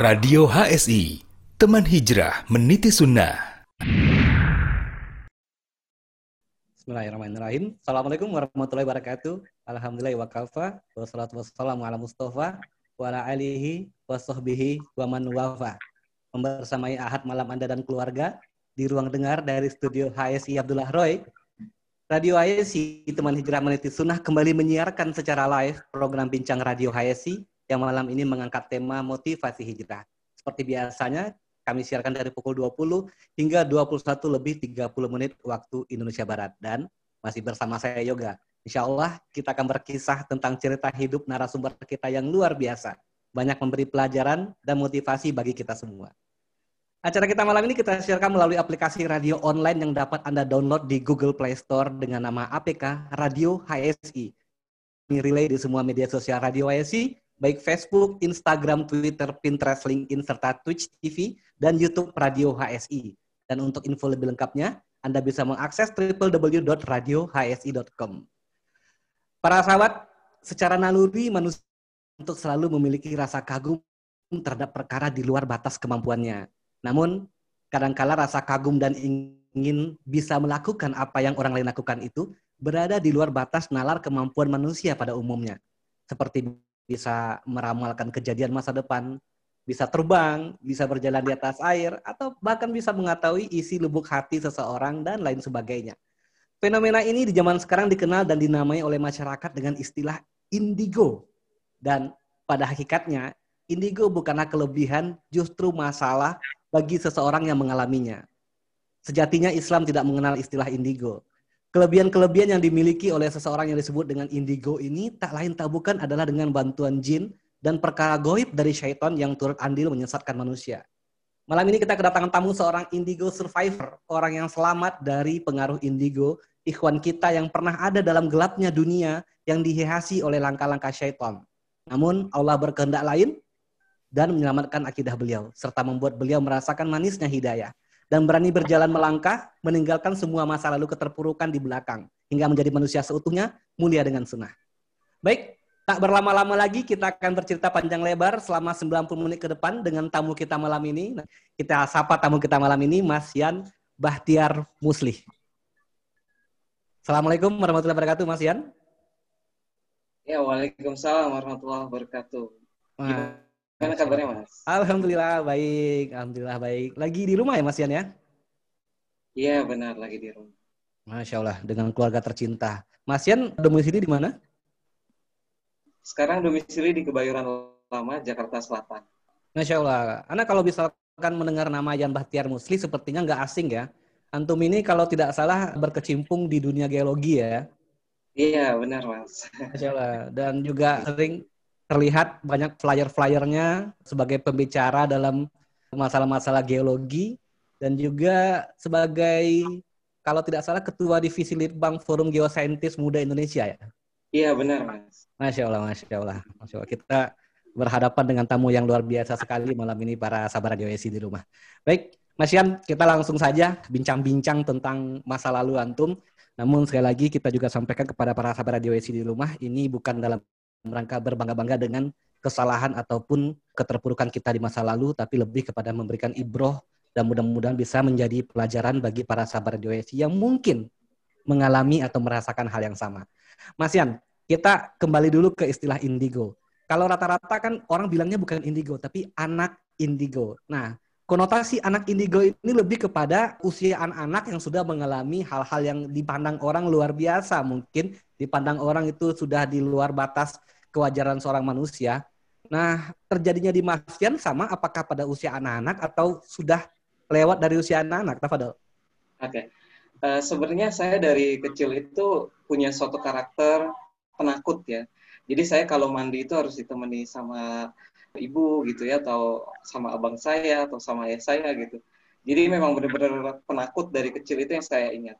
Radio HSI, teman hijrah meniti sunnah. Bismillahirrahmanirrahim. Assalamualaikum warahmatullahi wabarakatuh. Alhamdulillah wa kafa. Wassalatu wassalamu ala Mustafa wa ala alihi wa sahbihi wa man wafa. Membersamai Ahad malam Anda dan keluarga di ruang dengar dari studio HSI Abdullah Roy. Radio HSI, teman hijrah meniti sunnah kembali menyiarkan secara live program Bincang Radio HSI yang malam ini mengangkat tema motivasi hijrah. Seperti biasanya, kami siarkan dari pukul 20 hingga 21 lebih 30 menit waktu Indonesia Barat. Dan masih bersama saya Yoga. Insya Allah kita akan berkisah tentang cerita hidup narasumber kita yang luar biasa. Banyak memberi pelajaran dan motivasi bagi kita semua. Acara kita malam ini kita siarkan melalui aplikasi radio online yang dapat Anda download di Google Play Store dengan nama APK Radio HSI. Ini relay di semua media sosial Radio HSI, baik Facebook, Instagram, Twitter, Pinterest, LinkedIn, serta Twitch TV dan YouTube Radio HSI. Dan untuk info lebih lengkapnya, Anda bisa mengakses www.radiohsi.com. Para sahabat, secara naluri manusia untuk selalu memiliki rasa kagum terhadap perkara di luar batas kemampuannya. Namun, kadangkala rasa kagum dan ingin bisa melakukan apa yang orang lain lakukan itu berada di luar batas nalar kemampuan manusia pada umumnya. Seperti bisa meramalkan kejadian masa depan, bisa terbang, bisa berjalan di atas air, atau bahkan bisa mengetahui isi lubuk hati seseorang dan lain sebagainya. Fenomena ini di zaman sekarang dikenal dan dinamai oleh masyarakat dengan istilah indigo. Dan pada hakikatnya, indigo bukanlah kelebihan, justru masalah bagi seseorang yang mengalaminya. Sejatinya Islam tidak mengenal istilah indigo. Kelebihan-kelebihan yang dimiliki oleh seseorang yang disebut dengan indigo ini tak lain tak bukan adalah dengan bantuan jin dan perkara goib dari syaitan yang turut andil menyesatkan manusia. Malam ini kita kedatangan tamu seorang indigo survivor, orang yang selamat dari pengaruh indigo, ikhwan kita yang pernah ada dalam gelapnya dunia yang dihiasi oleh langkah-langkah syaitan. Namun Allah berkehendak lain dan menyelamatkan akidah beliau, serta membuat beliau merasakan manisnya hidayah dan berani berjalan melangkah, meninggalkan semua masa lalu keterpurukan di belakang, hingga menjadi manusia seutuhnya, mulia dengan sunnah. Baik, tak berlama-lama lagi kita akan bercerita panjang lebar selama 90 menit ke depan dengan tamu kita malam ini. Kita sapa tamu kita malam ini, Mas Yan Bahtiar Muslih. Assalamualaikum warahmatullahi wabarakatuh, Mas Yan. Ya, Waalaikumsalam warahmatullahi wabarakatuh. Gimana kabarnya Mas? Alhamdulillah baik, alhamdulillah baik. Lagi di rumah ya Mas Yan ya? Iya benar lagi di rumah. Masya Allah dengan keluarga tercinta. Mas Yan domisili di mana? Sekarang domisili di Kebayoran Lama, Jakarta Selatan. Masya Allah. Anak kalau misalkan mendengar nama Yan Bahtiar Musli sepertinya nggak asing ya. Antum ini kalau tidak salah berkecimpung di dunia geologi ya. Iya benar Mas. Masya Allah. Dan juga sering terlihat banyak flyer-flyernya sebagai pembicara dalam masalah-masalah geologi dan juga sebagai kalau tidak salah ketua divisi Litbang Forum Geosaintis Muda Indonesia ya. Iya benar mas. Masya Allah, masya Allah, masya Allah. Kita berhadapan dengan tamu yang luar biasa sekali malam ini para sahabat Radio di rumah. Baik, Mas Yan, kita langsung saja bincang-bincang tentang masa lalu antum. Namun sekali lagi kita juga sampaikan kepada para sahabat Radio di rumah, ini bukan dalam merangka berbangga-bangga dengan kesalahan ataupun keterpurukan kita di masa lalu, tapi lebih kepada memberikan ibroh dan mudah-mudahan bisa menjadi pelajaran bagi para sahabat radio yang mungkin mengalami atau merasakan hal yang sama. Mas Yan, kita kembali dulu ke istilah indigo. Kalau rata-rata kan orang bilangnya bukan indigo, tapi anak indigo. Nah, konotasi anak indigo ini lebih kepada usia anak-anak yang sudah mengalami hal-hal yang dipandang orang luar biasa. Mungkin dipandang orang itu sudah di luar batas kewajaran seorang manusia. Nah, terjadinya di sama apakah pada usia anak-anak atau sudah lewat dari usia anak-anak, Tafadol? Oke. Okay. Uh, eh, sebenarnya saya dari kecil itu punya suatu karakter penakut ya. Jadi saya kalau mandi itu harus ditemani sama ibu gitu ya atau sama abang saya atau sama ayah saya gitu. Jadi memang benar-benar penakut dari kecil itu yang saya ingat.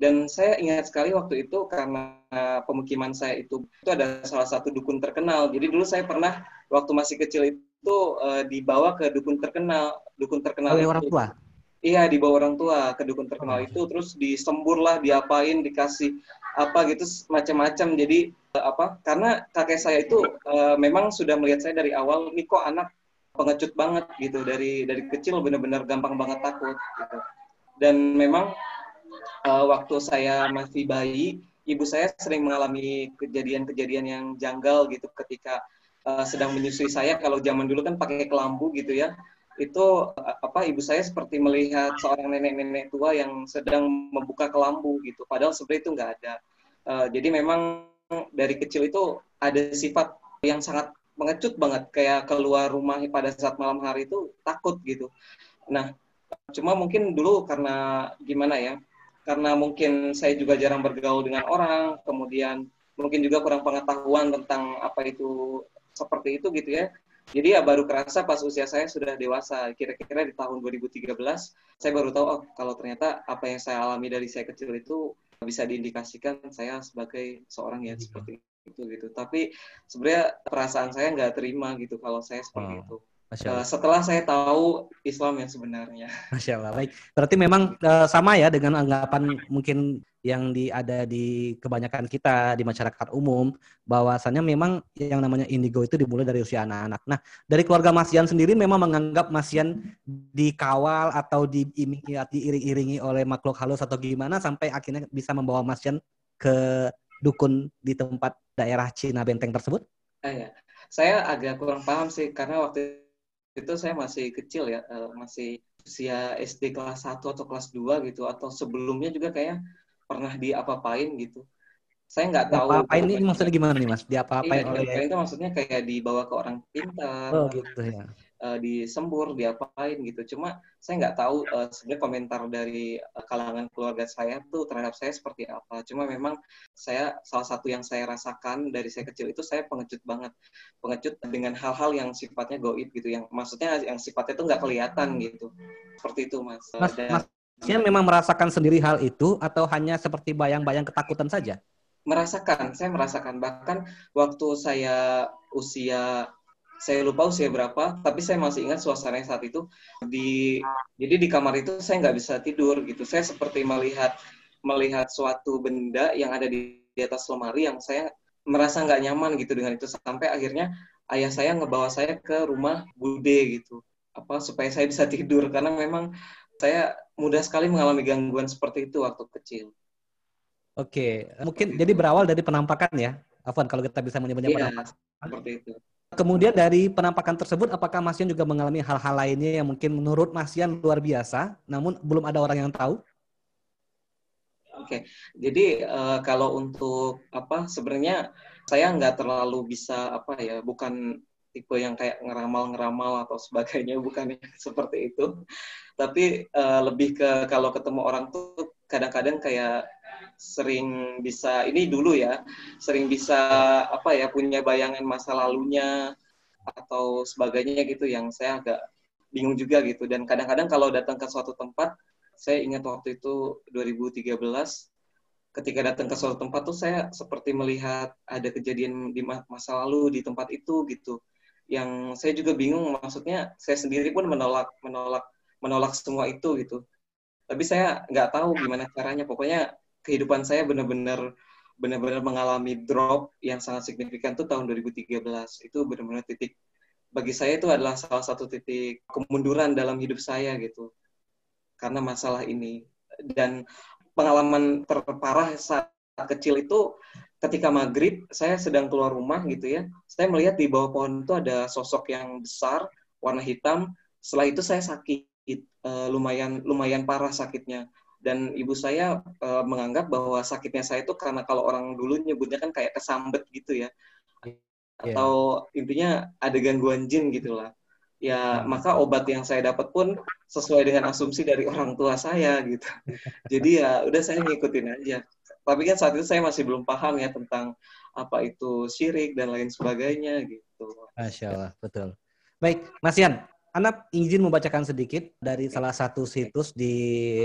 Dan saya ingat sekali waktu itu karena pemukiman saya itu itu ada salah satu dukun terkenal. Jadi dulu saya pernah waktu masih kecil itu uh, dibawa ke dukun terkenal, dukun terkenal Oleh orang tua. Iya, dibawa orang tua ke dukun terkenal oh. itu terus disembur lah, diapain, dikasih apa gitu macam-macam. Jadi apa? Karena kakek saya itu uh, memang sudah melihat saya dari awal, ini kok anak pengecut banget gitu dari dari kecil benar-benar gampang banget takut gitu. Dan memang uh, waktu saya masih bayi, ibu saya sering mengalami kejadian-kejadian yang janggal gitu ketika uh, sedang menyusui saya. Kalau zaman dulu kan pakai kelambu gitu ya, itu apa ibu saya seperti melihat seorang nenek-nenek tua yang sedang membuka kelambu gitu. Padahal sebenarnya itu nggak ada. Uh, jadi memang dari kecil itu ada sifat yang sangat mengecut banget kayak keluar rumah pada saat malam hari itu takut gitu. Nah, cuma mungkin dulu karena gimana ya? karena mungkin saya juga jarang bergaul dengan orang, kemudian mungkin juga kurang pengetahuan tentang apa itu seperti itu gitu ya. Jadi ya baru kerasa pas usia saya sudah dewasa, kira-kira di tahun 2013, saya baru tahu oh kalau ternyata apa yang saya alami dari saya kecil itu bisa diindikasikan saya sebagai seorang yang seperti itu gitu. Tapi sebenarnya perasaan saya nggak terima gitu kalau saya seperti oh. itu. Masya Allah. Eh, setelah saya tahu Islam yang sebenarnya. Masya Allah. Baik. Berarti memang uh, sama ya dengan anggapan mungkin yang di, ada di kebanyakan kita di masyarakat umum bahwasannya memang yang namanya indigo itu dimulai dari usia anak-anak. Nah, dari keluarga Masian sendiri memang menganggap Masian dikawal atau diiringi, diiringi oleh makhluk halus atau gimana sampai akhirnya bisa membawa Masian ke dukun di tempat daerah Cina Benteng tersebut? Eh, ya. Saya agak kurang paham sih karena waktu itu saya masih kecil ya, uh, masih usia SD kelas 1 atau kelas 2 gitu, atau sebelumnya juga kayak pernah diapa-apain gitu. Saya nggak tahu. Apa ini maksudnya gimana nih mas? Diapa-apain iya, oleh? Itu maksudnya kayak dibawa ke orang pintar. Oh gitu ya uh, disembur, diapain gitu. Cuma saya nggak tahu uh, sebenarnya komentar dari uh, kalangan keluarga saya tuh terhadap saya seperti apa. Cuma memang saya salah satu yang saya rasakan dari saya kecil itu saya pengecut banget, pengecut dengan hal-hal yang sifatnya goib gitu, yang maksudnya yang sifatnya tuh nggak kelihatan gitu. Seperti itu mas. Mas, Dan, masnya memang merasakan sendiri hal itu atau hanya seperti bayang-bayang ketakutan saja? Merasakan, saya merasakan bahkan waktu saya usia saya lupa usia berapa, tapi saya masih ingat suasananya saat itu. Di jadi di kamar itu saya nggak bisa tidur gitu. Saya seperti melihat melihat suatu benda yang ada di, di atas lemari yang saya merasa nggak nyaman gitu dengan itu sampai akhirnya ayah saya ngebawa saya ke rumah bude gitu apa supaya saya bisa tidur karena memang saya mudah sekali mengalami gangguan seperti itu waktu kecil. Oke, mungkin jadi berawal dari penampakan ya, Afwan kalau kita bisa menyebutnya iya, penampakan. Seperti itu. Kemudian dari penampakan tersebut, apakah Mas Yan juga mengalami hal-hal lainnya yang mungkin menurut Mas Yan luar biasa, namun belum ada orang yang tahu? Oke, jadi uh, kalau untuk apa sebenarnya saya nggak terlalu bisa apa ya, bukan tipe yang kayak ngeramal-ngeramal atau sebagainya, bukan seperti itu. Tapi uh, lebih ke kalau ketemu orang tuh kadang-kadang kayak sering bisa ini dulu ya sering bisa apa ya punya bayangan masa lalunya atau sebagainya gitu yang saya agak bingung juga gitu dan kadang-kadang kalau datang ke suatu tempat saya ingat waktu itu 2013 ketika datang ke suatu tempat tuh saya seperti melihat ada kejadian di masa lalu di tempat itu gitu yang saya juga bingung maksudnya saya sendiri pun menolak menolak menolak semua itu gitu. Tapi saya nggak tahu gimana caranya. Pokoknya kehidupan saya benar-benar benar-benar mengalami drop yang sangat signifikan tuh tahun 2013 itu benar-benar titik bagi saya itu adalah salah satu titik kemunduran dalam hidup saya gitu. Karena masalah ini. Dan pengalaman terparah saat kecil itu ketika maghrib saya sedang keluar rumah gitu ya. Saya melihat di bawah pohon itu ada sosok yang besar warna hitam. Setelah itu saya sakit uh, lumayan lumayan parah sakitnya. Dan ibu saya uh, menganggap bahwa sakitnya saya itu karena kalau orang dulu nyebutnya kan kayak kesambet gitu ya. Yeah. atau intinya ada gangguan jin gitulah. Ya hmm. maka obat yang saya dapat pun sesuai dengan asumsi dari orang tua saya gitu. Jadi ya udah saya ngikutin aja tapi kan saat itu saya masih belum paham ya tentang apa itu syirik dan lain sebagainya gitu Masya Allah betul baik Mas Yan Anak izin membacakan sedikit dari salah satu situs di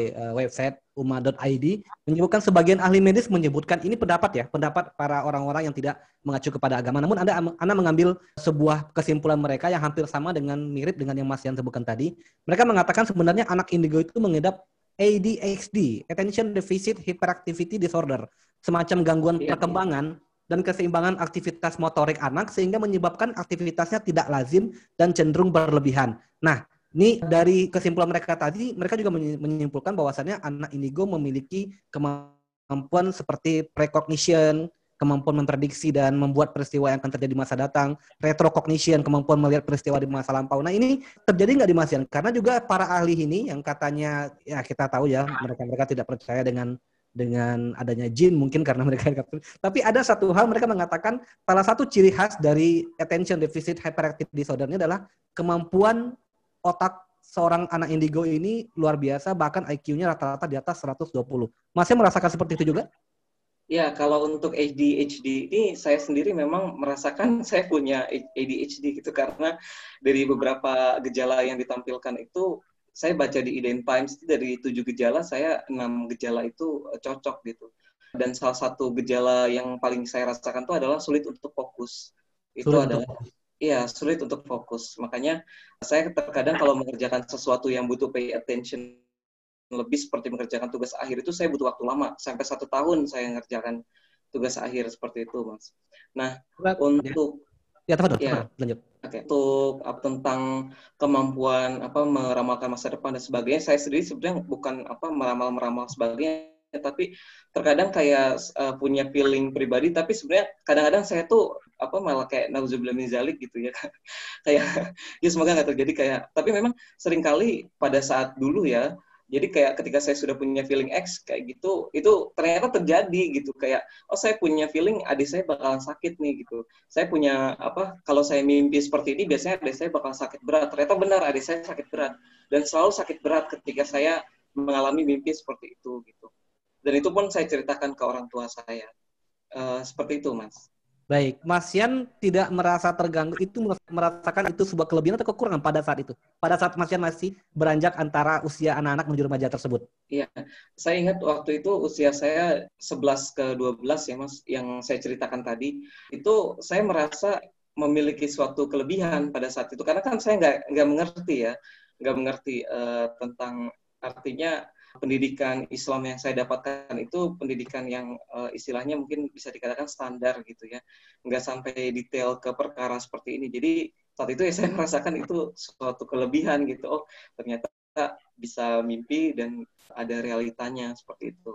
uh, website umma.id menyebutkan sebagian ahli medis menyebutkan ini pendapat ya, pendapat para orang-orang yang tidak mengacu kepada agama. Namun Anda Anda mengambil sebuah kesimpulan mereka yang hampir sama dengan mirip dengan yang Mas Yan sebutkan tadi. Mereka mengatakan sebenarnya anak indigo itu mengidap ADHD, Attention Deficit Hyperactivity Disorder, semacam gangguan iya. perkembangan dan keseimbangan aktivitas motorik anak sehingga menyebabkan aktivitasnya tidak lazim dan cenderung berlebihan. Nah, ini dari kesimpulan mereka tadi, mereka juga menyimpulkan bahwasannya anak indigo memiliki kemampuan seperti precognition, kemampuan memprediksi dan membuat peristiwa yang akan terjadi di masa datang, retrocognition, kemampuan melihat peristiwa di masa lampau. Nah ini terjadi nggak di Masian? Karena juga para ahli ini yang katanya ya kita tahu ya mereka mereka tidak percaya dengan dengan adanya jin mungkin karena mereka tapi ada satu hal mereka mengatakan salah satu ciri khas dari attention deficit hyperactive disorder ini adalah kemampuan otak seorang anak indigo ini luar biasa bahkan IQ-nya rata-rata di atas 120. Masih merasakan seperti itu juga? Ya, kalau untuk ADHD ini saya sendiri memang merasakan saya punya ADHD gitu karena dari beberapa gejala yang ditampilkan itu saya baca di Eden Times dari tujuh gejala saya enam gejala itu eh, cocok gitu. Dan salah satu gejala yang paling saya rasakan itu adalah sulit untuk fokus. Itu sulit adalah Iya, sulit untuk fokus. Makanya saya terkadang kalau mengerjakan sesuatu yang butuh pay attention lebih seperti mengerjakan tugas akhir itu saya butuh waktu lama sampai satu tahun saya mengerjakan tugas akhir seperti itu mas. Nah untuk ya, tepat, ya lanjut. Oke, untuk apa, tentang kemampuan apa meramalkan masa depan dan sebagainya, saya sendiri sebenarnya bukan apa meramal-meramal sebagainya, tapi terkadang kayak uh, punya feeling pribadi, tapi sebenarnya kadang-kadang saya tuh apa malah kayak nauzubillah min zalik gitu ya kayak ya semoga nggak terjadi kayak tapi memang sering kali pada saat dulu ya jadi kayak ketika saya sudah punya feeling X kayak gitu, itu ternyata terjadi gitu kayak oh saya punya feeling adik saya bakalan sakit nih gitu. Saya punya apa kalau saya mimpi seperti ini biasanya adik saya bakal sakit berat. Ternyata benar adik saya sakit berat dan selalu sakit berat ketika saya mengalami mimpi seperti itu gitu. Dan itu pun saya ceritakan ke orang tua saya. Uh, seperti itu, Mas. Baik, Mas Yan tidak merasa terganggu itu merasakan itu sebuah kelebihan atau kekurangan pada saat itu? Pada saat Mas Yan masih beranjak antara usia anak-anak menuju remaja tersebut? Iya, saya ingat waktu itu usia saya 11 ke 12 ya Mas, yang saya ceritakan tadi. Itu saya merasa memiliki suatu kelebihan pada saat itu. Karena kan saya nggak nggak mengerti ya, nggak mengerti uh, tentang artinya pendidikan Islam yang saya dapatkan itu pendidikan yang uh, istilahnya mungkin bisa dikatakan standar gitu ya, nggak sampai detail ke perkara seperti ini. Jadi saat itu ya saya merasakan itu suatu kelebihan gitu. Oh ternyata bisa mimpi dan ada realitanya seperti itu.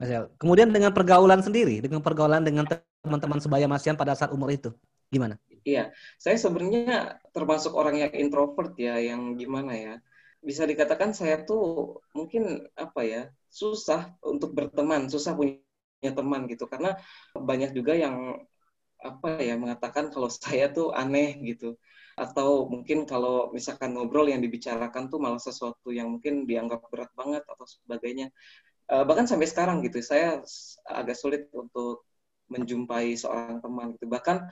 Mas Kemudian dengan pergaulan sendiri, dengan pergaulan dengan teman-teman sebaya Masian pada saat umur itu, gimana? Iya, saya sebenarnya termasuk orang yang introvert ya, yang gimana ya, bisa dikatakan saya tuh mungkin apa ya susah untuk berteman, susah punya teman gitu. Karena banyak juga yang apa ya mengatakan kalau saya tuh aneh gitu. Atau mungkin kalau misalkan ngobrol yang dibicarakan tuh malah sesuatu yang mungkin dianggap berat banget atau sebagainya. Uh, bahkan sampai sekarang gitu saya agak sulit untuk menjumpai seorang teman gitu. Bahkan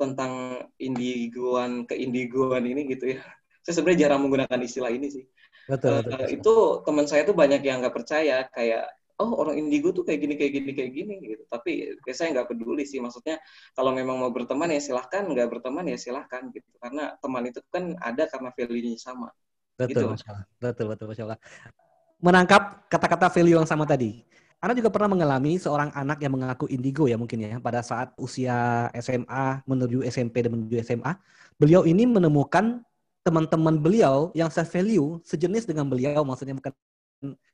tentang indigoan keindigoan ini gitu ya saya sebenarnya jarang menggunakan istilah ini sih. Betul, betul, uh, betul. Itu teman saya tuh banyak yang nggak percaya kayak oh orang indigo tuh kayak gini kayak gini kayak gini gitu. Tapi ya saya nggak peduli sih. Maksudnya kalau memang mau berteman ya silahkan, nggak berteman ya silahkan gitu. Karena teman itu kan ada karena value-nya sama. Betul, gitu. betul, betul, masya Allah. Menangkap kata-kata value yang sama tadi. Anda juga pernah mengalami seorang anak yang mengaku indigo ya mungkin ya pada saat usia SMA menuju SMP dan menuju SMA. Beliau ini menemukan teman-teman beliau yang saya value sejenis dengan beliau maksudnya bukan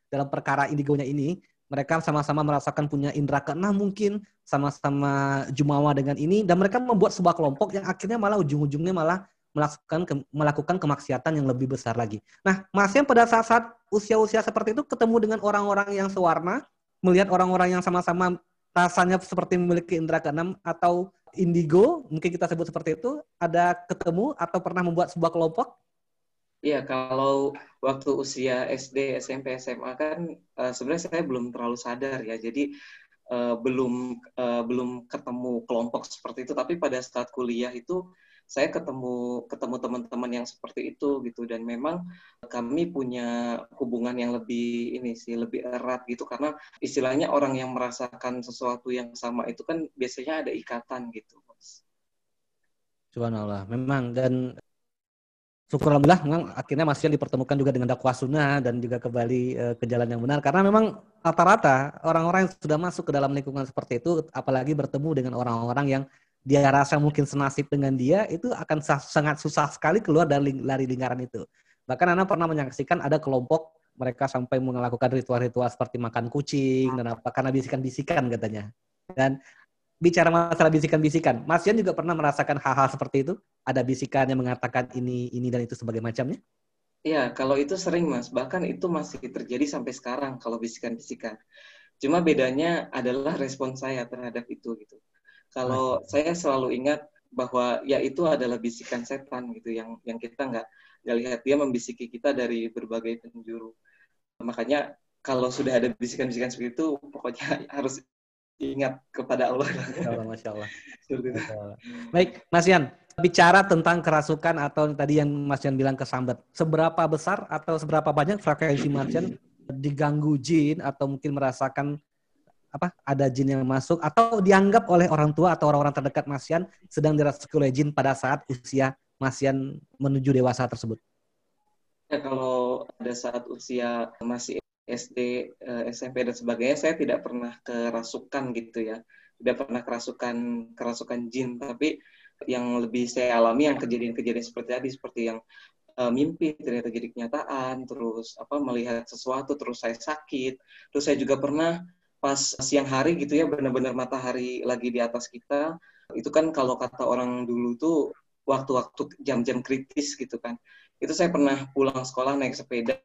dalam perkara indigonya ini mereka sama-sama merasakan punya indera keenam mungkin sama-sama jumawa dengan ini dan mereka membuat sebuah kelompok yang akhirnya malah ujung-ujungnya malah melakukan ke, melakukan kemaksiatan yang lebih besar lagi. Nah, Mas yang pada saat-saat usia-usia seperti itu ketemu dengan orang-orang yang sewarna, melihat orang-orang yang sama-sama rasanya seperti memiliki indera keenam atau indigo, mungkin kita sebut seperti itu, ada ketemu atau pernah membuat sebuah kelompok? Iya, kalau waktu usia SD, SMP, SMA kan uh, sebenarnya saya belum terlalu sadar ya. Jadi uh, belum uh, belum ketemu kelompok seperti itu. Tapi pada saat kuliah itu saya ketemu ketemu teman-teman yang seperti itu gitu. Dan memang kami punya hubungan yang lebih ini sih lebih erat gitu. Karena istilahnya orang yang merasakan sesuatu yang sama itu kan biasanya ada ikatan gitu Subhanallah. Memang dan syukur alhamdulillah memang akhirnya Mas Yan dipertemukan juga dengan dakwah sunnah dan juga kembali uh, ke jalan yang benar. Karena memang rata-rata orang-orang yang sudah masuk ke dalam lingkungan seperti itu apalagi bertemu dengan orang-orang yang dia rasa mungkin senasib dengan dia itu akan sangat susah sekali keluar dari lari lingkaran itu. Bahkan Anda pernah menyaksikan ada kelompok mereka sampai melakukan ritual-ritual seperti makan kucing dan apa karena bisikan-bisikan katanya. Dan bicara masalah bisikan-bisikan, Mas Yan juga pernah merasakan hal-hal seperti itu? Ada bisikan yang mengatakan ini, ini dan itu sebagai macamnya? Iya, kalau itu sering Mas. Bahkan itu masih terjadi sampai sekarang kalau bisikan-bisikan. Cuma bedanya adalah respon saya terhadap itu gitu. Kalau saya selalu ingat bahwa ya itu adalah bisikan setan gitu yang yang kita nggak nggak lihat dia membisiki kita dari berbagai penjuru. Makanya kalau sudah ada bisikan-bisikan seperti itu, pokoknya harus ingat kepada Allah. Masya Allah, Masya Allah. Baik, Mas Yan, bicara tentang kerasukan atau tadi yang Mas Yan bilang kesambat, seberapa besar atau seberapa banyak frekuensi Mas Yan diganggu jin atau mungkin merasakan apa ada jin yang masuk atau dianggap oleh orang tua atau orang-orang terdekat Masian sedang dirasuki oleh jin pada saat usia Masian menuju dewasa tersebut? Ya, kalau pada saat usia masih SD, eh, SMP dan sebagainya, saya tidak pernah kerasukan gitu ya, tidak pernah kerasukan kerasukan jin, tapi yang lebih saya alami yang kejadian-kejadian seperti tadi, seperti yang uh, mimpi ternyata jadi kenyataan, terus apa melihat sesuatu, terus saya sakit, terus saya juga pernah pas siang hari gitu ya benar-benar matahari lagi di atas kita. Itu kan kalau kata orang dulu tuh waktu-waktu jam-jam kritis gitu kan. Itu saya pernah pulang sekolah naik sepeda.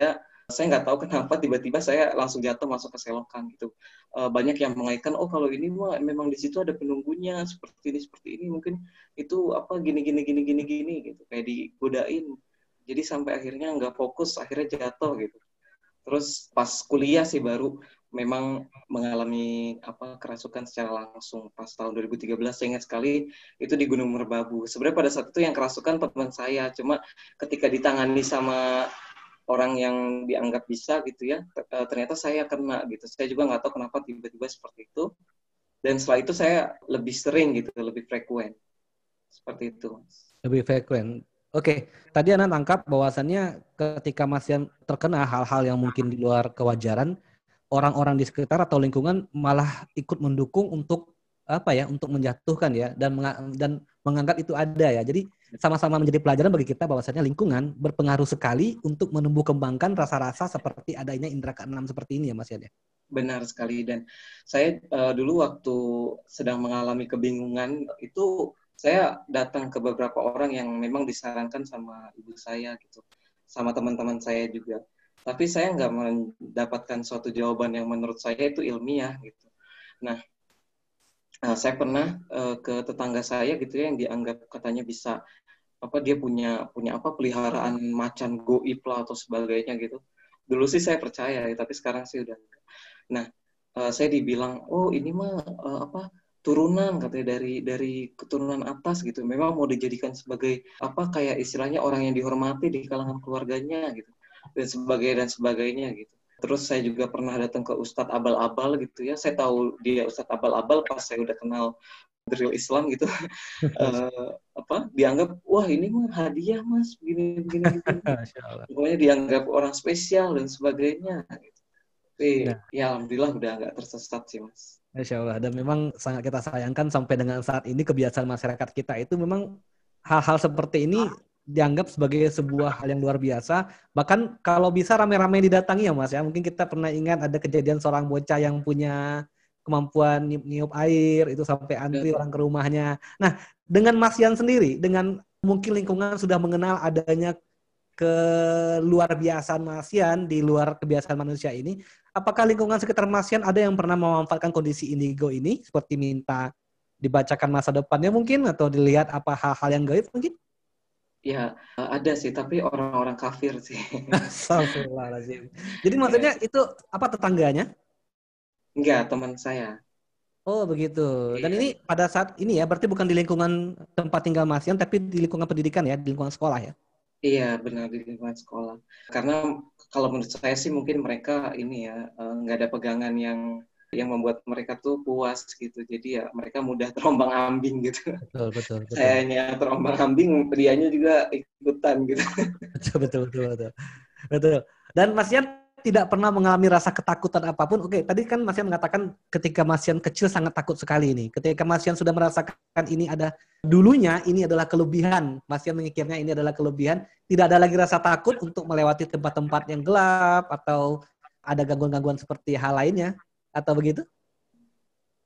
Ya saya nggak tahu kenapa tiba-tiba saya langsung jatuh masuk ke selokan gitu. Uh, banyak yang mengaitkan oh kalau ini mah memang di situ ada penunggunya seperti ini seperti ini mungkin itu apa gini gini gini gini gini gitu. Kayak digodain. Jadi sampai akhirnya nggak fokus akhirnya jatuh gitu. Terus pas kuliah sih baru memang mengalami apa kerasukan secara langsung pas tahun 2013 saya ingat sekali itu di Gunung Merbabu. Sebenarnya pada saat itu yang kerasukan teman saya, cuma ketika ditangani sama orang yang dianggap bisa gitu ya, eh, ternyata saya kena gitu. Saya juga nggak tahu kenapa tiba-tiba seperti itu. Dan setelah itu saya lebih sering gitu, lebih frekuen. Seperti itu. Lebih frekuen. Oke, tadi Anda tangkap bahwasannya ketika masih terkena hal-hal yang mungkin di luar kewajaran, orang-orang di sekitar atau lingkungan malah ikut mendukung untuk apa ya untuk menjatuhkan ya dan dan menganggap itu ada ya. Jadi sama-sama menjadi pelajaran bagi kita bahwasanya lingkungan berpengaruh sekali untuk menumbuh kembangkan rasa-rasa seperti adanya indera keenam seperti ini ya Mas ya benar sekali. Dan saya uh, dulu waktu sedang mengalami kebingungan itu saya datang ke beberapa orang yang memang disarankan sama ibu saya gitu sama teman-teman saya juga tapi saya nggak mendapatkan suatu jawaban yang menurut saya itu ilmiah gitu. Nah, uh, saya pernah uh, ke tetangga saya gitu ya yang dianggap katanya bisa apa dia punya punya apa peliharaan macan goib lah atau sebagainya gitu. Dulu sih saya percaya, ya, tapi sekarang sih udah. Nah, uh, saya dibilang, oh ini mah apa turunan katanya dari dari keturunan atas gitu. Memang mau dijadikan sebagai apa kayak istilahnya orang yang dihormati di kalangan keluarganya gitu dan sebagainya dan sebagainya gitu. Terus saya juga pernah datang ke Ustadz Abal-Abal gitu ya. Saya tahu dia Ustadz Abal-Abal pas saya udah kenal drill Islam gitu. uh, apa dianggap wah ini mah hadiah mas begini begini, begini. pokoknya dianggap orang spesial dan sebagainya gitu. tapi nah. ya alhamdulillah udah nggak tersesat sih mas Masya Allah dan memang sangat kita sayangkan sampai dengan saat ini kebiasaan masyarakat kita itu memang hal-hal seperti ini dianggap sebagai sebuah hal yang luar biasa. Bahkan kalau bisa rame-rame didatangi ya Mas ya. Mungkin kita pernah ingat ada kejadian seorang bocah yang punya kemampuan niup, air itu sampai antri orang ke rumahnya. Nah, dengan Mas Yan sendiri, dengan mungkin lingkungan sudah mengenal adanya ke luar biasa Mas Yan di luar kebiasaan manusia ini, apakah lingkungan sekitar Mas Yan ada yang pernah memanfaatkan kondisi indigo ini seperti minta dibacakan masa depannya mungkin atau dilihat apa hal-hal yang gaib mungkin? Ya, ada sih, tapi orang-orang kafir sih. Astagfirullahaladzim. Jadi maksudnya ya. itu apa tetangganya? Enggak, teman saya. Oh, begitu. Dan iya. ini pada saat ini ya, berarti bukan di lingkungan tempat tinggal Mas Yan, tapi di lingkungan pendidikan ya, di lingkungan sekolah ya? Iya, benar di lingkungan sekolah. Karena kalau menurut saya sih mungkin mereka ini ya, eh, nggak ada pegangan yang yang membuat mereka tuh puas gitu. Jadi ya mereka mudah terombang ambing gitu. Betul, betul, betul. Sayanya terombang ambing, dianya juga ikutan gitu. Betul, betul, betul, betul. Betul. Dan Mas Yan tidak pernah mengalami rasa ketakutan apa pun. Oke, tadi kan Mas Yan mengatakan ketika Mas Yan kecil sangat takut sekali ini. Ketika Mas Yan sudah merasakan ini ada dulunya ini adalah kelebihan. Mas Yan mengikirnya ini adalah kelebihan. Tidak ada lagi rasa takut untuk melewati tempat-tempat yang gelap atau ada gangguan-gangguan seperti hal lainnya atau begitu?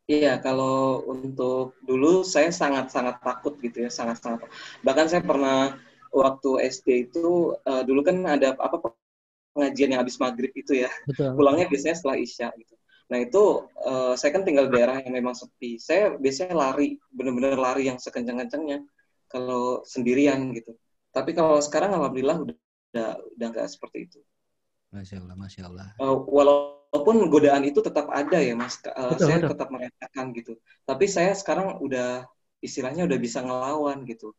Iya, kalau untuk dulu saya sangat-sangat takut gitu ya, sangat-sangat. Bahkan saya pernah waktu SD itu uh, dulu kan ada apa pengajian yang habis maghrib itu ya. Betul. Pulangnya biasanya setelah isya gitu. Nah itu uh, saya kan tinggal di daerah yang memang sepi. Saya biasanya lari, benar-benar lari yang sekencang-kencangnya kalau sendirian gitu. Tapi kalau sekarang alhamdulillah udah udah udah nggak seperti itu. Masya Allah, masya Allah. Uh, walaupun godaan itu tetap ada ya mas, uh, betul, saya betul. tetap merasakan gitu. Tapi saya sekarang udah istilahnya udah bisa ngelawan gitu.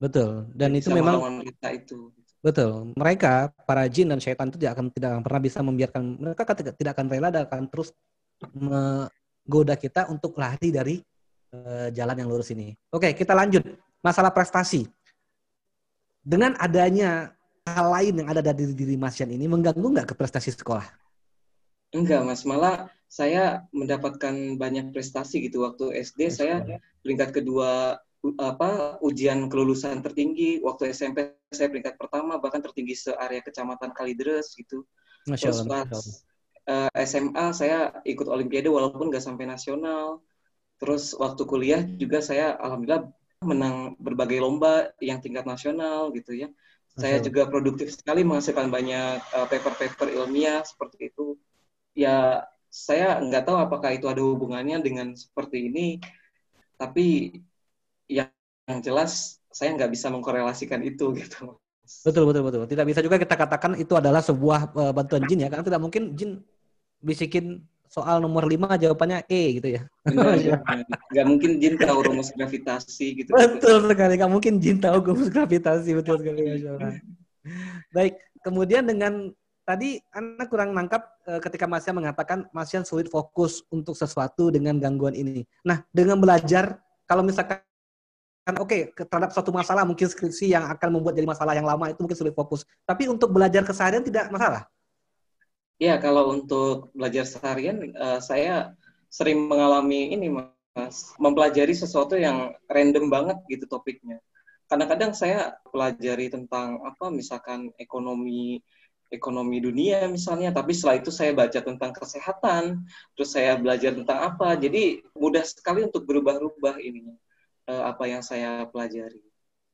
Betul. Dan bisa itu memang kita itu. Betul. Mereka para jin dan syaitan itu tidak akan tidak akan pernah bisa membiarkan mereka tidak, tidak akan rela dan akan terus menggoda kita untuk lari dari uh, jalan yang lurus ini. Oke, kita lanjut. Masalah prestasi. Dengan adanya hal lain yang ada dari diri Mas Yan ini mengganggu nggak ke prestasi sekolah? Enggak, Mas. Malah saya mendapatkan banyak prestasi gitu. Waktu SD saya peringkat kedua apa ujian kelulusan tertinggi. Waktu SMP saya peringkat pertama bahkan tertinggi se-area kecamatan Kalideres gitu. Masya Terus pas uh, eh, SMA saya ikut olimpiade walaupun nggak sampai nasional. Terus waktu kuliah juga saya alhamdulillah menang berbagai lomba yang tingkat nasional gitu ya. Saya juga produktif sekali menghasilkan banyak uh, paper-paper ilmiah seperti itu. Ya, saya nggak tahu apakah itu ada hubungannya dengan seperti ini, tapi yang, yang jelas saya nggak bisa mengkorelasikan itu gitu. Betul betul betul. Tidak bisa juga kita katakan itu adalah sebuah uh, bantuan jin ya, karena tidak mungkin jin bisikin soal nomor lima jawabannya E gitu ya. Gak mungkin jin tahu rumus gravitasi gitu. Betul sekali, gak mungkin jin tahu rumus gravitasi betul sekali. Baik, kemudian dengan tadi anak kurang nangkap uh, ketika Masya mengatakan Masya sulit fokus untuk sesuatu dengan gangguan ini. Nah, dengan belajar kalau misalkan oke okay, terhadap suatu masalah mungkin skripsi yang akan membuat jadi masalah yang lama itu mungkin sulit fokus. Tapi untuk belajar keseharian tidak masalah. Ya, kalau untuk belajar seharian, uh, saya sering mengalami ini, Mas, mempelajari sesuatu yang random banget gitu topiknya. Kadang-kadang saya pelajari tentang apa, misalkan ekonomi ekonomi dunia misalnya, tapi setelah itu saya baca tentang kesehatan, terus saya belajar tentang apa, jadi mudah sekali untuk berubah-ubah ini uh, apa yang saya pelajari.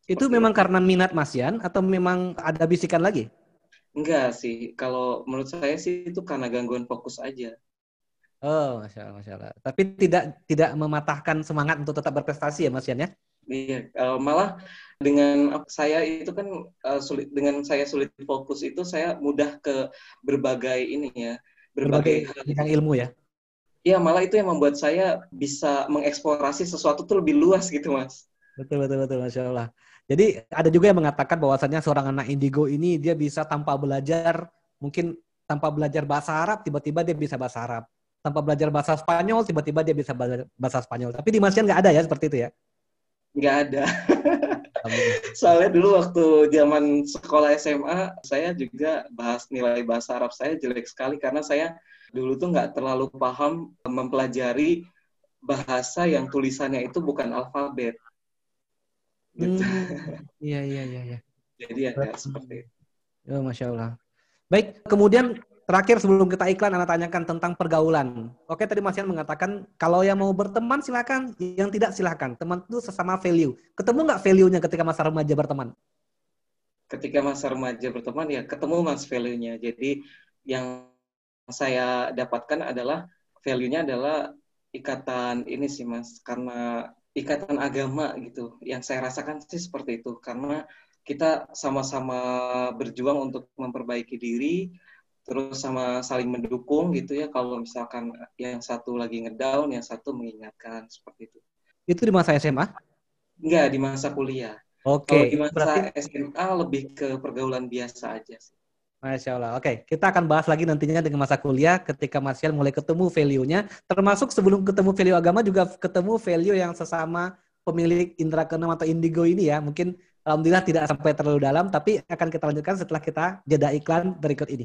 Itu Seperti memang itu. karena minat Mas Yan atau memang ada bisikan lagi? Enggak sih, kalau menurut saya sih itu karena gangguan fokus aja. Oh, masya Allah, masya Allah. Tapi tidak tidak mematahkan semangat untuk tetap berprestasi ya, Mas Yan ya? Iya, uh, malah dengan saya itu kan uh, sulit dengan saya sulit fokus itu saya mudah ke berbagai ini ya, berbagai, berbagai ilmu ya. Iya, malah itu yang membuat saya bisa mengeksplorasi sesuatu tuh lebih luas gitu, Mas. Betul, betul, betul, masya Allah. Jadi ada juga yang mengatakan bahwasannya seorang anak indigo ini dia bisa tanpa belajar, mungkin tanpa belajar bahasa Arab, tiba-tiba dia bisa bahasa Arab. Tanpa belajar bahasa Spanyol, tiba-tiba dia bisa bahasa Spanyol. Tapi di Masian nggak ada ya seperti itu ya? Nggak ada. Soalnya dulu waktu zaman sekolah SMA, saya juga bahas nilai bahasa Arab saya jelek sekali karena saya dulu tuh nggak terlalu paham mempelajari bahasa yang tulisannya itu bukan alfabet gitu. Hmm, iya iya iya iya. Jadi ada seperti itu. Oh, Masya Allah. Baik, kemudian terakhir sebelum kita iklan, Anda tanyakan tentang pergaulan. Oke, tadi Mas Yan mengatakan kalau yang mau berteman silakan, yang tidak silakan. Teman itu sesama value. Ketemu nggak value-nya ketika masa remaja berteman? Ketika masa remaja berteman ya ketemu mas value-nya. Jadi yang saya dapatkan adalah value-nya adalah ikatan ini sih mas, karena ikatan agama gitu. Yang saya rasakan sih seperti itu karena kita sama-sama berjuang untuk memperbaiki diri, terus sama saling mendukung gitu ya. Kalau misalkan yang satu lagi ngedown, yang satu mengingatkan seperti itu. Itu di masa SMA? Enggak, di masa kuliah. Oke. Okay. Kalau di masa Berarti... SMA lebih ke pergaulan biasa aja sih. Masya Allah. Oke, kita akan bahas lagi nantinya dengan masa kuliah ketika Mas Yan mulai ketemu value-nya. Termasuk sebelum ketemu value agama juga ketemu value yang sesama pemilik indra keenam atau indigo ini ya. Mungkin Alhamdulillah tidak sampai terlalu dalam, tapi akan kita lanjutkan setelah kita jeda iklan berikut ini.